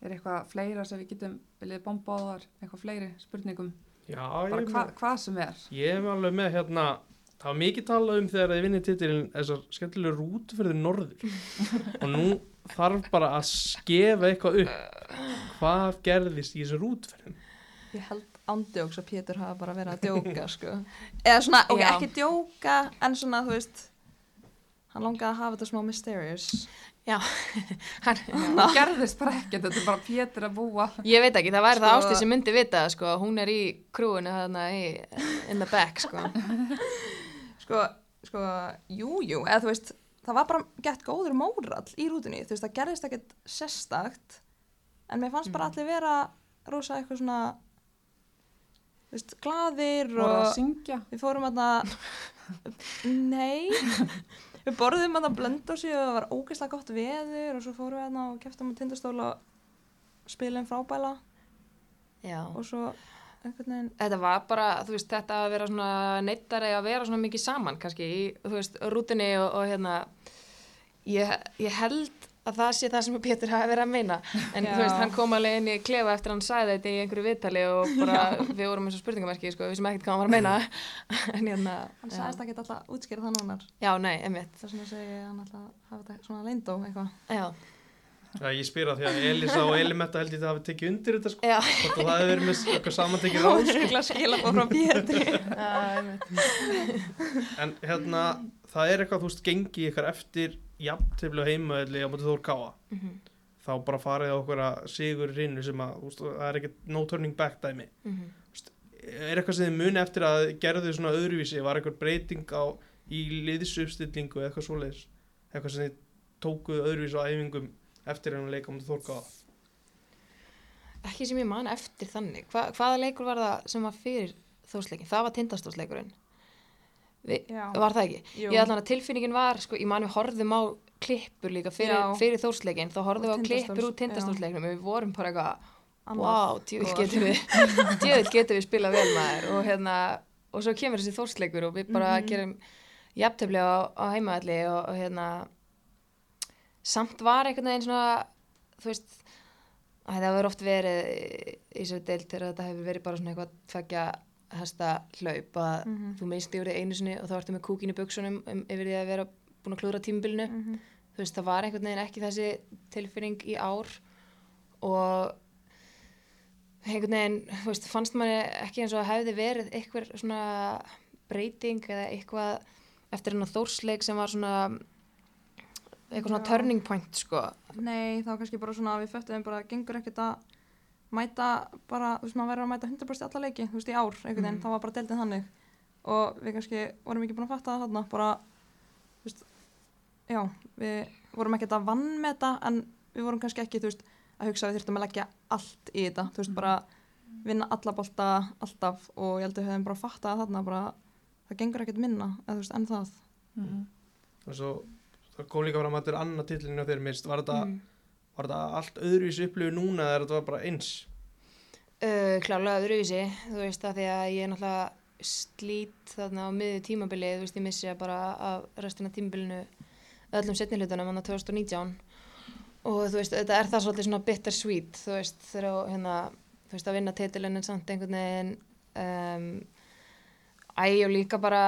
Er eitthvað fleira sem við getum viljið bomba á þar, eitthvað fleiri spurningum? Já, Bara hva, með, hvað sem er. ég hef alveg með hérna, það var mikið talað um þegar þið vinnið titilin þessar skemmtilegu rútuferðir norður (laughs) og nú þarf bara að skefa eitthvað upp. Hvað gerðist í þessum rútuferðin? Ég held ándjóks að Pétur hafa bara verið að djóka (laughs) sko. eða svona, ok, Já. ekki djóka en svona, þú veist hann langaði að hafa þetta smá mysterious (laughs) Hann, Það gerðist bara ekkert, þetta er bara Pétur að búa. ég veit ekki, það væri það Sko- ástið sem myndi vita það, sko, hún er í krúinu þarna í, in the back sko. Sko, sko, jú, jú eða þú veist, það var bara gett góður mórall í rútunni, þú veist, það gerðist ekkert sérstakt en mér fannst bara Mm. allir vera rosa eitthvað svona þú veist, glaðir Voru að og syngja. við fórum að (laughs) nei við borðum að blöndósi og það var ógeðslega gott veður og svo fórum við að og keftum á tindastól og spilum frábæla Já. og svo Þetta var bara, þú veist, þetta að vera svona neittari að vera svona mikið saman kannski í, þú veist, rútinni og, og hérna ég, ég held að það sé það sem Pétur hafi verið að meina. En Já. þú veist, hann kom alveg inn í klefa eftir að hann sagði þetta í einhverju viðtali og bara við vorum eins og spurningamerki, sko, við sem ekkert hvað hann var að meina. (laughs) En hérna hann já. sagðist ekki alltaf útskýra það núna já, nei, vegna segi ég að hann alltaf hafa þetta svona leindó eitthvað. Já, Já, ég spyr að því að Elisa og Elimetta held ég það hafi tekið undir þetta sko. að það hefur verið með eitthvað samantekið sko. (laughs) Einmitt. En hérna, það er eitthvað, þú veist, gengi ykkar eftir jafntefli og heimaðli á móti Þór Káa Mhm, Þá bara farið á okkur að sigur rinnu sem að, veist, það er ekkert no turning back dæmi. Mhm. Er eitthvað sem þið muni eftir að gerðu svona öðruvísi, var eitthvað breyting á í liðsuppstillingu eða eitthvað svoleiðis? Eitthvað sem þið tókuðu öðruvísi á æfingum eftir en að leika á móti Þór Káa ekki sem ég man eftir þannig Hva, hvaða leikur var það sem var fyrir þósleikin, það var tindastósleikurinn var það ekki? Jú. Ég ætla að tilfinningin var, sko, ég man við horfðum á klippur líka fyrir, Já. fyrir þórsleikin, þá horfðum við á klippur úr tindastólsleiknum og við vorum bara eitthvað, wow, góðar. getum við, (laughs) djöfull getum við spilað vel maður og hérna, og svo kemur þessi þórsleikur og við bara Mhm. gerum jafntefli á, á heimaðalli og, og hérna, samt var einhvern veginn svona, þú veist, að það hefur oft verið í þessu deild þegar þetta hefur verið bara svona eitthvað tvekja hesta hlaup að Mhm. þú minnst yfir einu sinni og þá ertu með kúkin í buksunum um, yfir því að vera búin að klúra tímabilinu Mhm. þú veist það var einhvern veginn ekki þessi tilfinning í ár og einhvern veginn þú veist, fannst manni ekki eins og að hefði verið eitthvað svona breyting eða eitthvað eftir hennar þórsleik sem var svona eitthvað svona turning point sko Nei, var kannski bara svona að við föttuðum bara gengur ekkert að mæta bara, þú veist, maður verður að mæta 100% alla leiki, þú veist, í ár, einhvern veginn, Mhm. það var bara deildin þannig og við kannski vorum ekki búin að fatta það þarna, bara, þú veist, já, við vorum ekkert að vannmeta en við vorum kannski ekki, þú veist, að hugsa að við þurftum að leggja allt í þetta, þú veist, bara vinna alla bolta alltaf og ég held að við hefðum bara fattað þarna, bara, það gengur ekkert minna, eða þú veist, en það. Mhm. og svo kom líka fram að þetta er annað titlinu á þeir mist var þetta, mm. var þetta allt öðruvísi upplifu núna eða þetta var bara eins Uh, klálega öðruvísi, þú veist að því að ég er náttúrulega slít þarna á miðju tímabili, þú veist ég missi bara af restina tímabilinu öllum setni hlutunum hann á 2019 og þú veist þetta er það svolítið svona bitter sweet þú veist þegar hérna þú veist að vinna titilinn en samt einhvern veginn um, æ og líka bara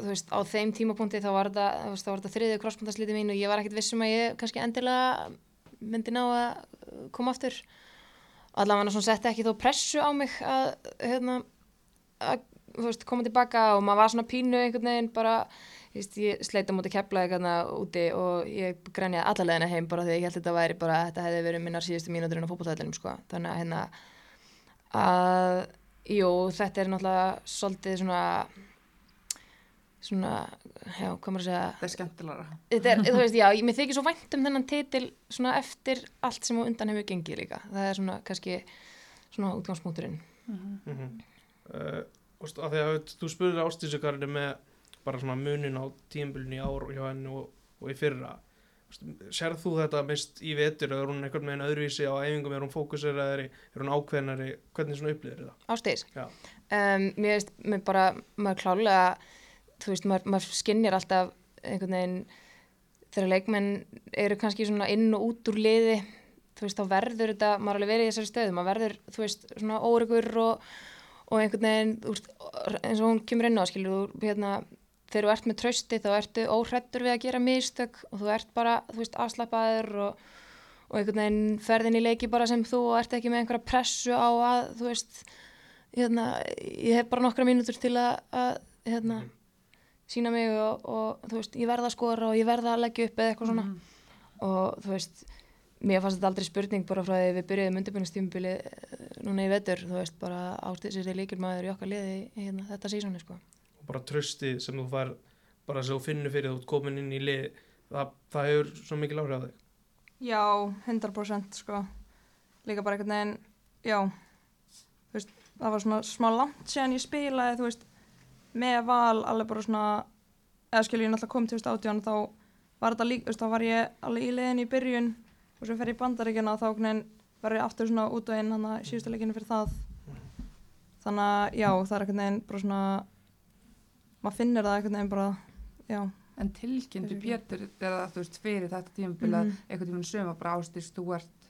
þú veist á þeim tímapunkti þá var þetta, þriðið crossbundasliti mín og ég var ekkert vissum að ég kannski endilega myndi ná að koma aftur allavega svona setti ekki þó pressu á mig að, hérna, að veist, koma tilbaka og maður var svona pínu einhvern veginn bara veist, ég sleita mútið kepla eitthvað úti og ég grænjaði allalegina heim bara því ég held þetta væri bara þetta hefði verið minnar síðustu mínútur inn á fótbolltæðlinum sko. þannig að hérna að jú, þetta er náttúrulega svolítið svona svona, já, hvað maður að segja Það er skemmtilega. þetta er, þú veist, já, ég- mér þykir svo vænt um þennan titil svona eftir allt sem á undan hefur gengið líka, það er svona kannski svona útgangspunkturinn Mhm. mm -hmm. uh, og af því að þú spurðir ástísugarinu með bara svona munin á tímbilinu í ár hjá henni og, og í fyrra Serð þú þetta mist í vetur eða er hún einhvern veginn öðruvísi á æfingum er hún fókuseraðari, er hún ákveðnari hvernig svona upplýðir það? ástegis Já. um, mér veist, mér bara maður klálega, þú veist, maður, maður skinnir alltaf einhvern veginn þegar leikmenn eru kannski svona inn og út úr liði þú veist, þá verður þetta, maður alveg verið í þessari stöðu maður verður, þú veist, svona óregur og, og einhvern veginn þú veist, eins og hún kemur inn á, skilur þú hérna, þegar þú ert með trausti þá ertu óhrættur við að gera mistök og þú ert bara, þú veist, afslappaður og, og einhvern veginn ferðin í leiki bara sem þú og ert ekki með einhverja pressu á að, þú veist hérna, ég hef bara nokkra mínútur til að, að hérna, sína mig og, og þú veist, ég verða að skora og ég verða að leggja upp eða eitthvað svona og þú veist, mér fannst þetta aldrei spurning bara frá því við byrjuðum undirbyrjumstímubili núna í vetur, þú veist, bara ástíðsir er líkilmaður í okkar liði í hérna, þetta sísónu sko. og bara trösti sem þú fær bara sem þú finnur fyrir þú komin inn í lið það, það hefur svo mikil áhrif á þig Já, 100% sko. Líka bara einhvern veginn, já, þú veist, það var svona smá langt síðan ég spilaði, þú veist, með val alveg bara svona, eða skilur ég náttúrulega kom til 2018 þá var þetta líka, þú veist, þá var ég alveg í liðin í byrjun og svo fer ég í bandaríkjana og þá var ég aftur svona út og inn hann að síðustu leikinu fyrir það. Þannig að, já, það er einhvern veginn bara svona, maður finnir það einhvern veginn bara, já. En tilkynntu Pétur eða þú veist fyrir þetta tímabil að Mhm. einhvern tímann sömur bara ástýrst þú ert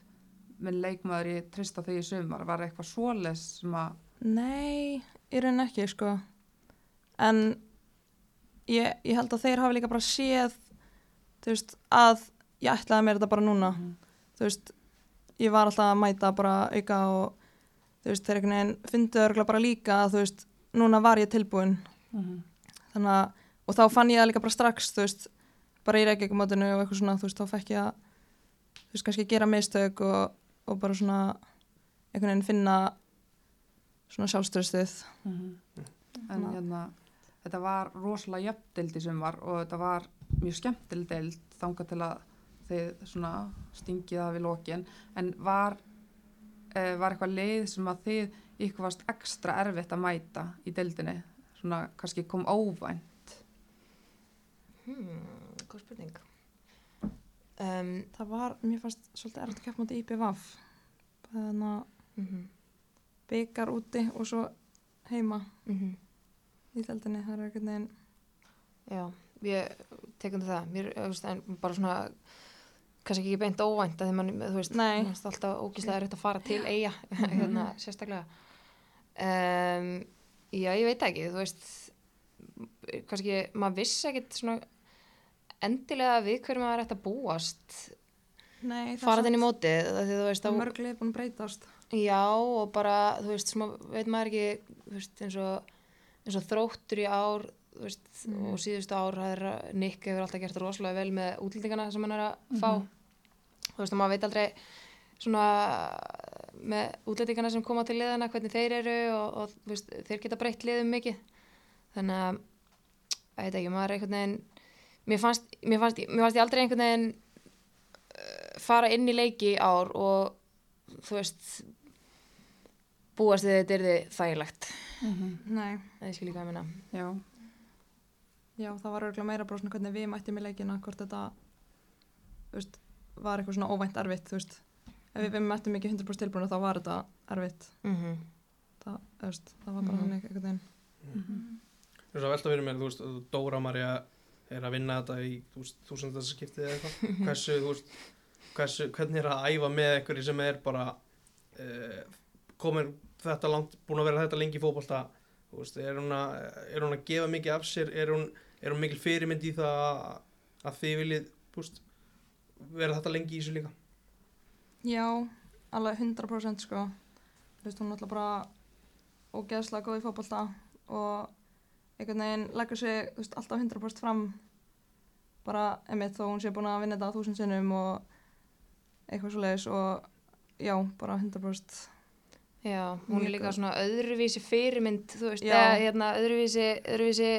minn leikmaður ég trist á þig í sömur var eitthvað svoles sem að Nei, í raunin ekki sko en ég, ég held að þeir hafi líka bara séð þú veist að ég ætlaði mér þetta bara núna Mhm. þú veist, ég var alltaf að mæta bara auka og þú veist, þeir einhvern veginn fyndu örgulega bara líka að þú veist, núna var ég tilbúin Mhm. þannig að, og þá fann ég það líka bara strax þú veist, bara í reykjækumótinu og eitthvað svona, þú veist, þá fekk ég að þú veist, kannski gera mistök og, og bara svona einhvern veginn finna svona sjálfströstuð Mhm. En Þannig að- hérna, þetta var rosalega jöfndeld í sumar og þetta var mjög skemmtileg deild þangað til að þið svona stingið af í lokin. En var, uh, var eitthvað leið sem að þið ykkur varst ekstra erfitt að mæta í deildinni? Svona kannski kom óvænt? Hmm, góð spurning. Um, Það var, mér fannst svolítið erfitt að keppa mútið IPVAF þannig að mm byggar úti og svo heima. -hmm. í deildinni, það er einhvern veginn Já, ég tekum það. Mér, en bara svona, kannski ekki beint óvænt að mann, þú veist, mér finnst alltaf ógíslega erfitt að fara til eiga, (laughs) hérna, sérstaklega. Um, já, ég veit ekki, þú veist, kannski, maður vissi ekkit svona endilega við hverju maður ætti að búast Nei, fara þinn í mótið, þú veist, það þá- mörglega búin að breytast Já og bara, þú veist, smá, veit maður ekki, þú veist, eins og, eins og þróttur í ár, veist, Mhm. og síðustu ár Nick hefur alltaf gert rosalega vel með útlendingana sem hann er að fá. Mhm. Þú veist, og maður veit aldrei svona með útlendingana sem koma til liðana, hvernig þeir eru og, og veist, þeir geta breytt liðum mikið. Þannig að, ég veit ekki, maður er einhvern veginn, mér fannst, mér fannst, mér fannst ég aldrei einhvern veginn uh, fara inn í leiki ár og þú veist búast við þetta er þið þægilegt Nei, það er skil líka að minna. Já, já, það var örgulega meira bara svona hvernig við mættum í leikina hvort þetta veist, var eitthvað svona óvænt erfitt þú veist, ef við, við mættum ekki 100% tilbúin þá var þetta erfitt. Mm -hmm. það, þú veist, það var bara Mhm. þannig einhvern veginn. Þú veist að velta fyrir mér, þú veist, Dóra Marja er að vinna þetta í þú veist, þúsundasskiptið eða eitthvað. Hversu, þú veist, hversu, hvernig er að æfa með einhverju sem er bara uh, komin þetta langt, búin að vera þetta lengi veist, er hún að, gefa mikið af sér, er hún, er hún mikil fyrirmynd í það að, að þið viljið, veist, vera þetta lengi í þessu líka? Já, alveg 100% sko. Þú veist, hún er alltaf bara ógeðslega góð í fótbolta og einhvern veginn leggur sig þú veist, alltaf 100% fram bara emitt þó hún sé búin að vinna þetta þúsund sinnum og eitthvað svo leiðis og já, bara 100% já, hún er líka góð. svona öðruvísi fyrirmynd þú veist, eða hérna öðruvísi öðruvísi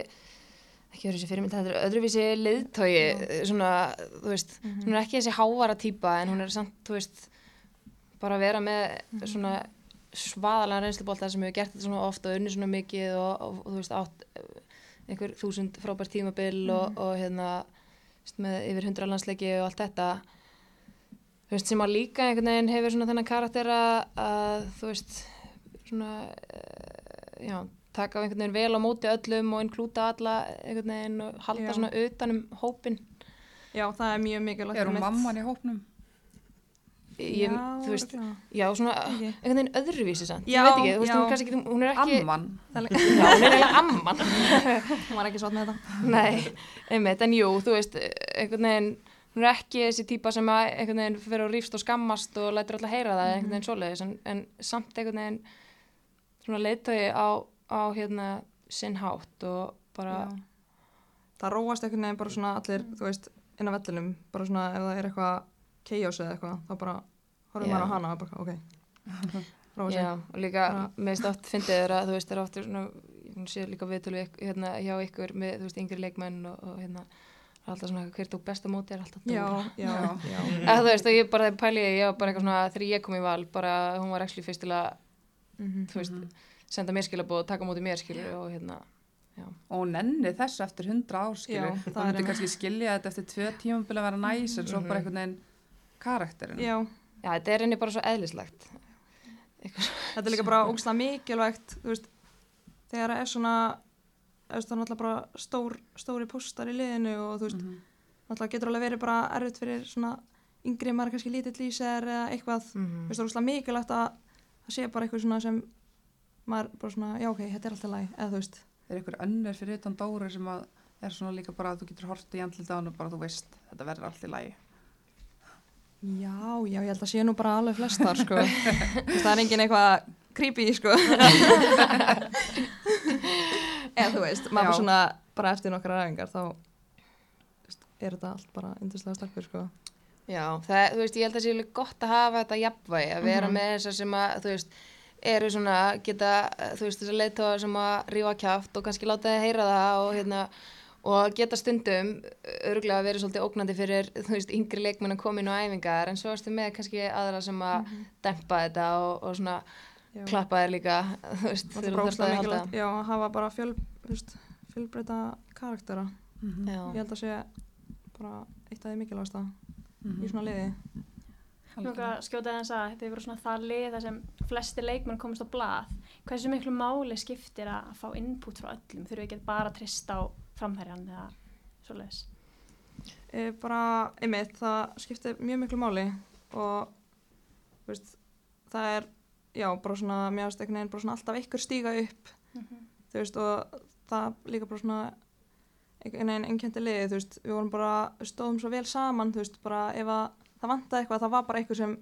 ekki öðruvísi fyrirmynd, þetta er öðruvísi leiðtói svona, þú veist hún er ekki þessi hávara típa en hún er samt, þú veist bara að vera með svona svaðalega reynslubólta sem hefur gert þetta svona oft og unni svona mikið og, og, og þú veist átt eh, einhver þúsund frábært tímabil og, og hérna með yfir hundra landsleiki og allt þetta þú veist sem að líka einhvern veginn hefur svona þennan karakter að, að þú veist svona uh, já, taka einhvern veginn vel á móti öllum og inklúta alla einhvern veginn og halda Já. svona utanum hópin Já, það er mjög mikilvægt er hún einmitt. mamman í hópnum? ég, Já, þú veist, örugglega. já, svona Ekki. einhvern veginn öðruvísi samt, Já, ég veit ekki, þú veist, já. hún, kannski, ekki- hún er ekki Amman? (laughs) Já, hún er eiginlega amman hún var ekki svart með þetta nei, einmitt, en jú, þú veist einhvern veginn, hún er ekki þessi típa sem að einhvern veginn fyrir að rífst og skammast og lætur alltaf heyra það, einhvern veginn svoleiðis en, en samt einhvern veginn svona leiðtói á, á hérna sinn hátt og bara Já. það róast einhvern veginn bara svona allir, þú veist, inn á vellinum bara svona ef það er eitthvað chaos eða eitthvað, þá bara horfum maður á hana og bara, ok. (laughs) Róa sig Já, og líka, finnst oft fyndið þeirra, þú veist, oft er svona, ég sé líka viðtölu hérna, hjá ykkur með, þú veist, yngri leikmenn og, og hérna, það er alltaf svona, hver tók besta móti er alltaf já, Dóra. já, Já. já, Eða, þú veist, og ég bara pæli, ég var bara eitthvað svona, þegar ég kom í val, bara, hún var ekki fyrst til að, Mhm. þú veist, senda mér skilabóð og taka á móti mér skilur og hérna, og hún nenni þessu eftir hundra ár skilur Já, það það er myndi einmitt. kannski skilja þetta eftir tvö tímabili að vera næs en svo Mhm. bara einhvern veginn karakterin já, já, þetta er henni bara svo eðlislegt. þetta er líka bara ógslag mikilvægt, þú veist þegar það er svona þú það er náttúrulega bara stór, stóri postar í liðinu og þú veist, Mhm. náttúrulega getur alveg verið bara erfitt fyrir svona yngri maður kannski lítill í sér eða eitthvað, Mm þú veist, það er ógslag mikilvægt að það sé bara eitthvað svona sem maður bara svona, já ok, þetta er alltaf læg eða þú veist, er einhver önnur fyrir utan Dóru sem að er svona líka bara að þú getur hort í andlita og bara þú veist, þetta verður allt í lagi? Já, já, ég held að sé nú bara alveg flestar, sko. (laughs) Það er engin eitthvað creepy, sko (laughs) eða þú veist, maður svona bara eftir nokkra ræfingar þá veist, er þetta allt bara yndislega stelpur, sko. Já, það, þú veist, ég held að það sé alveg gott að hafa þetta jafnvægi, að vera Mhm. með þessar sem að, þú veist, eru svona, geta, þú veist, þessar leiðtóa sem að rífa kjáft og kannski láta þið heyra það og hérna, og geta stundum örgulega verið svolítið ógnandi fyrir, þú veist, yngri leikmenn að koma inn á æfingar, en svo erstu með kannski aðra sem að dempa þetta og, og svona Já. klappa þér líka, (laughs) þú veist, þegar er þú þarft að halda. já, að hafa bara fjöl, veist, fjölbreyta karaktera. Mhm. Já. Ég held að sé bara eitt af því mikilvægasta Mhm. í svona liði. Nú að skjóta þess að þetta hefur verið svona það lið þar sem flesti leikmenn komast á blað. Hversu miklu máli skiptir að að fá input frá öllum? Þurfum við ekki bara að trista á framherjan eða svoleiðis? E, bara, einmitt, það skiptir mjög miklu máli og, veist, það er, já, bara svona, mér finnst einhvern veginn bara svona alltaf ykkur stíga upp, þú veist, og það líka bara svona einhvern veginn einnkjönti liði, þú veist, við vorum bara, stóðum svo vel saman, þú veist, bara ef að það vantaði eitthvað, það var bara einhver sem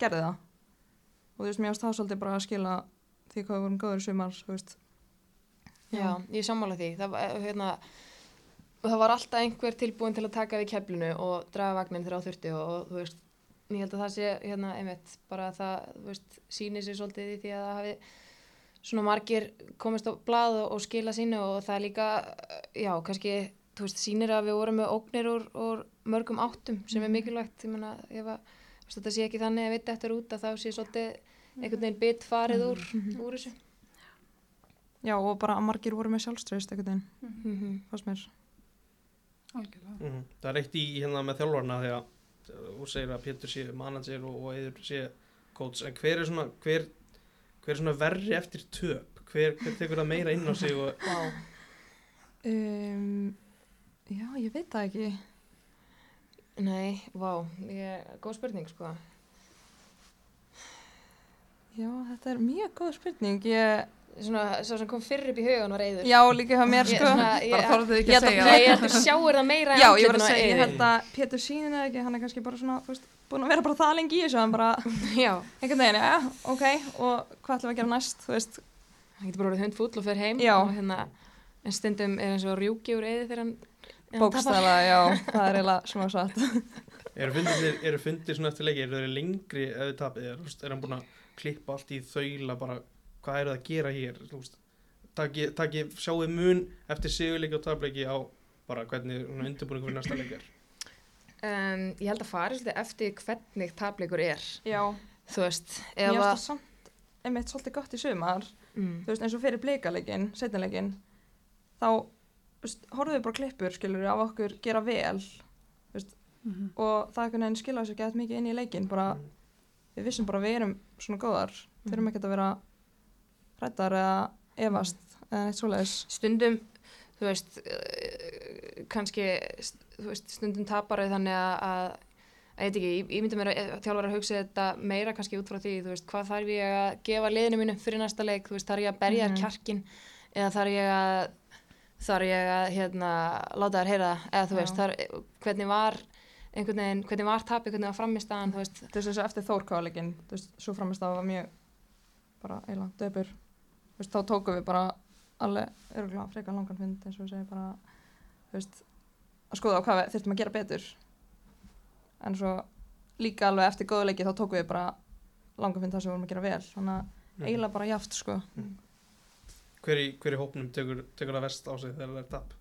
gerði það. Og þú veist, mér finnst það svolítið bara að skila því hvað við vorum góður í sumar, þú veist. Já, ég sammála því. Það, var, hérna, það var alltaf einhver tilbúin til að taka við keflinu og draga vagnin þegar á þurfti og, og þú veist, ég held að það sé hérna, einmitt, bara að það, þú veist, sýnir sér svolítið í því að það hafi svona margir komist á blað og, og skila sínu og það er líka, já, kannski, þú veist, sýnir að við vorum með ógnir úr, úr mörgum áttum sem er mikilvægt, ég meina, ef að, þú veist, þetta sé ekki þannig að vita eftir út að þá sé svolítið einhvern veginn bit farið úr, úr þessu. Já, og bara að margir voru með sjálfströðist einhvern veginn, Mm -hmm. fannst mér. Algjörlega. Mhm. Það er eitt í hérna með þjálfarna því þú segir að Pétur sé manager og, og Eður sé coach en hver er svona hver, hver er svona verri eftir töp hver, hver tekur það meira inn á sig og. Um, já, ég veit það ekki. Nei, vá, ég, góð spurning sko. Já, þetta er mjög góð spurning. Ég, Svona, svo sem kom fyrir upp í hugan var Eiður. já, líka hjá mér, Ég- sko. svona, ég- bara þorðu ekki ég að segja Nei, ég held að sjáur það meira Já, ég var að segja, ég held að Pétur sýnin eða ekki, hann er kannski bara svona, þú veist, búin að vera bara það lengi í þessu, hann bara, (laughs) Já, einhvern veginn, já, ok, og hvað ætlum við að gera næst, þú veist, hann getur bara verið hundfúll og fer heim. Já. Og hérna, en stundum er eins og rjúki úr Eiði þegar hann... þegar hann tapar. bókstæla, já, það er eiginlega smá satt. (laughs) eru fundir, eru fundir svona eftir leiki eru þeir lengri ef þið tapið er, þú veist, er hann búin að klippa allt í þaula bara hvað er það að gera hér veist, taki, taki, sjáu mun eftir sigurleiki og tapleiki á bara hvernig undirbúningu fyrir næsta leikir Um, ég held að fara eftir hvernig tapleikur er. Já, Þú veist, ég það að... samt, einmitt, svolítið gott í sumar, Mm. þú veist, eins og fyrir bleikaleikin, setnileikin, þá, veist, horfum við bara klippur, skilur af okkur gera vel, Mhm. og það einhvern veginn skilja sér gett mikið inn í leikin bara, við vissum bara að við erum svona góðar. Þurfum ekkert að vera hrættar eða efast eða neitt svoleiðis. Stundum þú veist uh, kannski þú veist, stundum tapar þau þannig að, að að ég veit ekki, ég, myndi mér að þjálfur að hugsa þetta meira kannski út frá því, þú veist, hvað þarf ég að gefa liðinu mínu fyrir næsta leik, þú veist, þarf ég að berja þær Mhm. kjarkin eða þarf ég að þarf ég að, hérna, láta þær heyra eða þú veist, þar, hvernig var einhvern veginn, hvernig var tapið, hvernig var frammistaðan, þú veist, þú veist eins og eftir þórkáleikin þú veist, svo framist það var mjög bara eiginlega döpur veist, þá tókum við bara alveg örgulega frekar langan fund eins og við segjum bara, veist, að skoða á hvað við þurftum að gera betur. En svo líka alveg eftir góða leiki þá tókum við bara langan fund það sem við vorum að gera vel. Þannig að Mhm. eiginlega bara jaft, sko. hver, í, hver í hópnum tekur, tekur það vest á sig þegar það er tap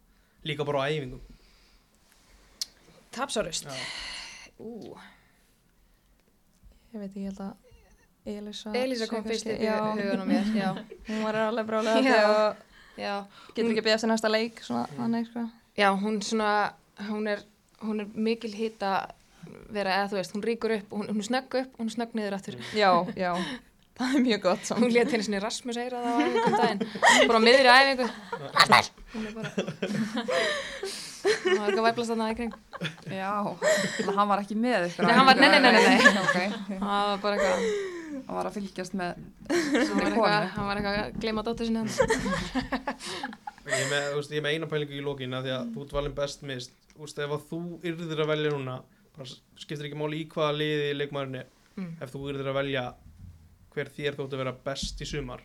líka bara á æfingum Tapsárust. Já. Ú, Ég veit ekki, ég held að Elisa... Elisa kom fyrst í hugan á mér, já. (laughs) hún var alveg brálega og getur ekki beðið eftir næsta leik, svona, þannig, sko. já, hún svona, hún er, hún er mikil hita vera, eða þú veist, hún ríkur upp, hún, hún snögg upp, hún er snögg niður aftur. Já, (laughs) já, það er mjög gott samt. Hún létt henni sinni Rasmus eira það á æfingum daginn, bara á miðri æfingu. Hún er bara, hún var ekki að væflast þarna í kring. Já, að hann var ekki með ykkur. Nei, hann var- nei, nei, nei, nei, nei. (laughs) Ok, Það var bara eitthvað, hann var að fylgjast með hann var (laughs) eitthvað, konu. hann var eitthvað að gleyma dóttur sinni hans. ég með, þú veist, ég með eina pælingu í lókin að því að þú valin best mist veist, ef þú yrðir að velja núna skiptir ekki máli í hvaða liði leikmaðurinn er Mm. ef þú yrðir að velja hver þér þótt að vera best í sumar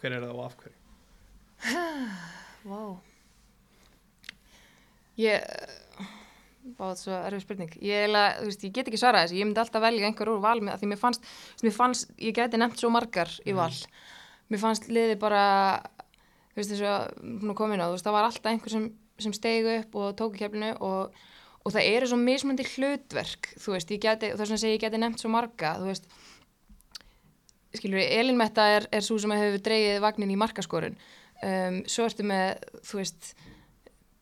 hver er það og af hverju Vá. Ég, báð svo erfið spurning. Ég, eiginlega, þú veist, ég get ekki svarað þessu, ég myndi alltaf velja einhver úr val með, því mér fannst, mér fannst, ég gæti nefnt svo margar í val. Mér fannst liði bara, þú veist, þess að komin á, þú veist, það var alltaf einhver sem, sem stegi upp og tók í keflinu og, og það eru svo mismöndi hlutverk, þú veist, ég er svona að segja, ég gæti nefnt svo marga, þú veist, skilur við, Elin Metta er, er svo sem hefur dreigið vagnin í markaskorun. Um, svo ertu með, þú veist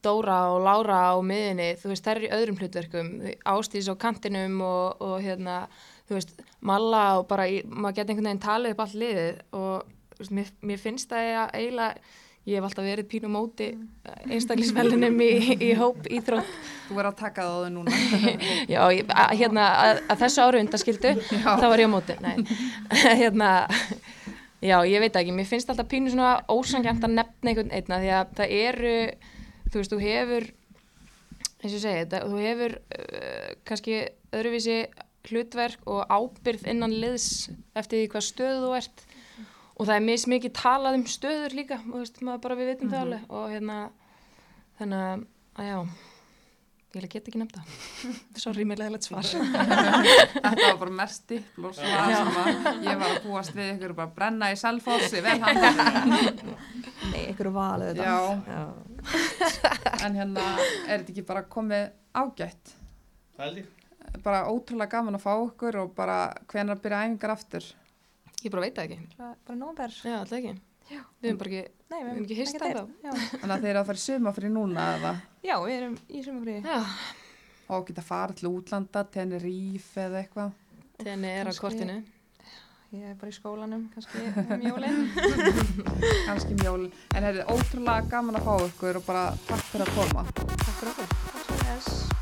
Dóra og Lára á miðinni, þú veist, þær eru í öðrum hlutverkum Ástís á kantinum og, og hérna, þú veist, Malla og bara, í, maður geti einhvern veginn talið upp allt liðið og veist, mér, mér finnst það eiginlega, ég hef alltaf verið pínu á móti einstaklisvelinum í, í hóp íþrótt Þú verður að taka það á þau núna. (laughs) Já, ég, að, hérna, að, að þessu áru undaskildu, þá var ég á móti. Nei, (laughs) hérna, já, ég veit ekki, mér finnst alltaf pínu svona ósangjant að nefna einhvern einna því að það eru, þú veist, þú hefur, eins og segi, það, þú hefur uh, kannski öðruvísi hlutverk og ábyrð innan liðs eftir því hvað stöðu þú ert og það er mis mikið talað um stöður líka, þú veist, maður bara við vitum það alveg og hérna, þannig að, að já, ég get ekki. (laughs) Sorry, mér leðilegt svar. (laughs) Þetta var bara mest að ég var að búast við ykkur bara brenna í selfossi, vel hann. Nei, einhverju valið þetta. Já, Já. En hérna er þetta ekki bara komið ágætt? Það ég Bara ótrúlega gaman að fá okkur og bara hvenær byrja æfingar aftur. Ég bara veit það ekki. Bara, bara nómber. Já, alltaf ekki. Já. Við erum bara ekki, Nei, Við erum ekki heyrt. Já. Þannig að þeir eru að fara í sumafri núna eða Já, við erum í sumafrí. já, og geta farið til útlanda, Tenerife eða eitthvað. tenni er á Kannski- kortinu. Ég er bara í skólanum, kannski um jólinn. (laughs) Kannski mjólin. En það er ótrúlega gaman að fá okkur og bara takk fyrir að koma. Takk fyrir okkur. Takk fyrir þess.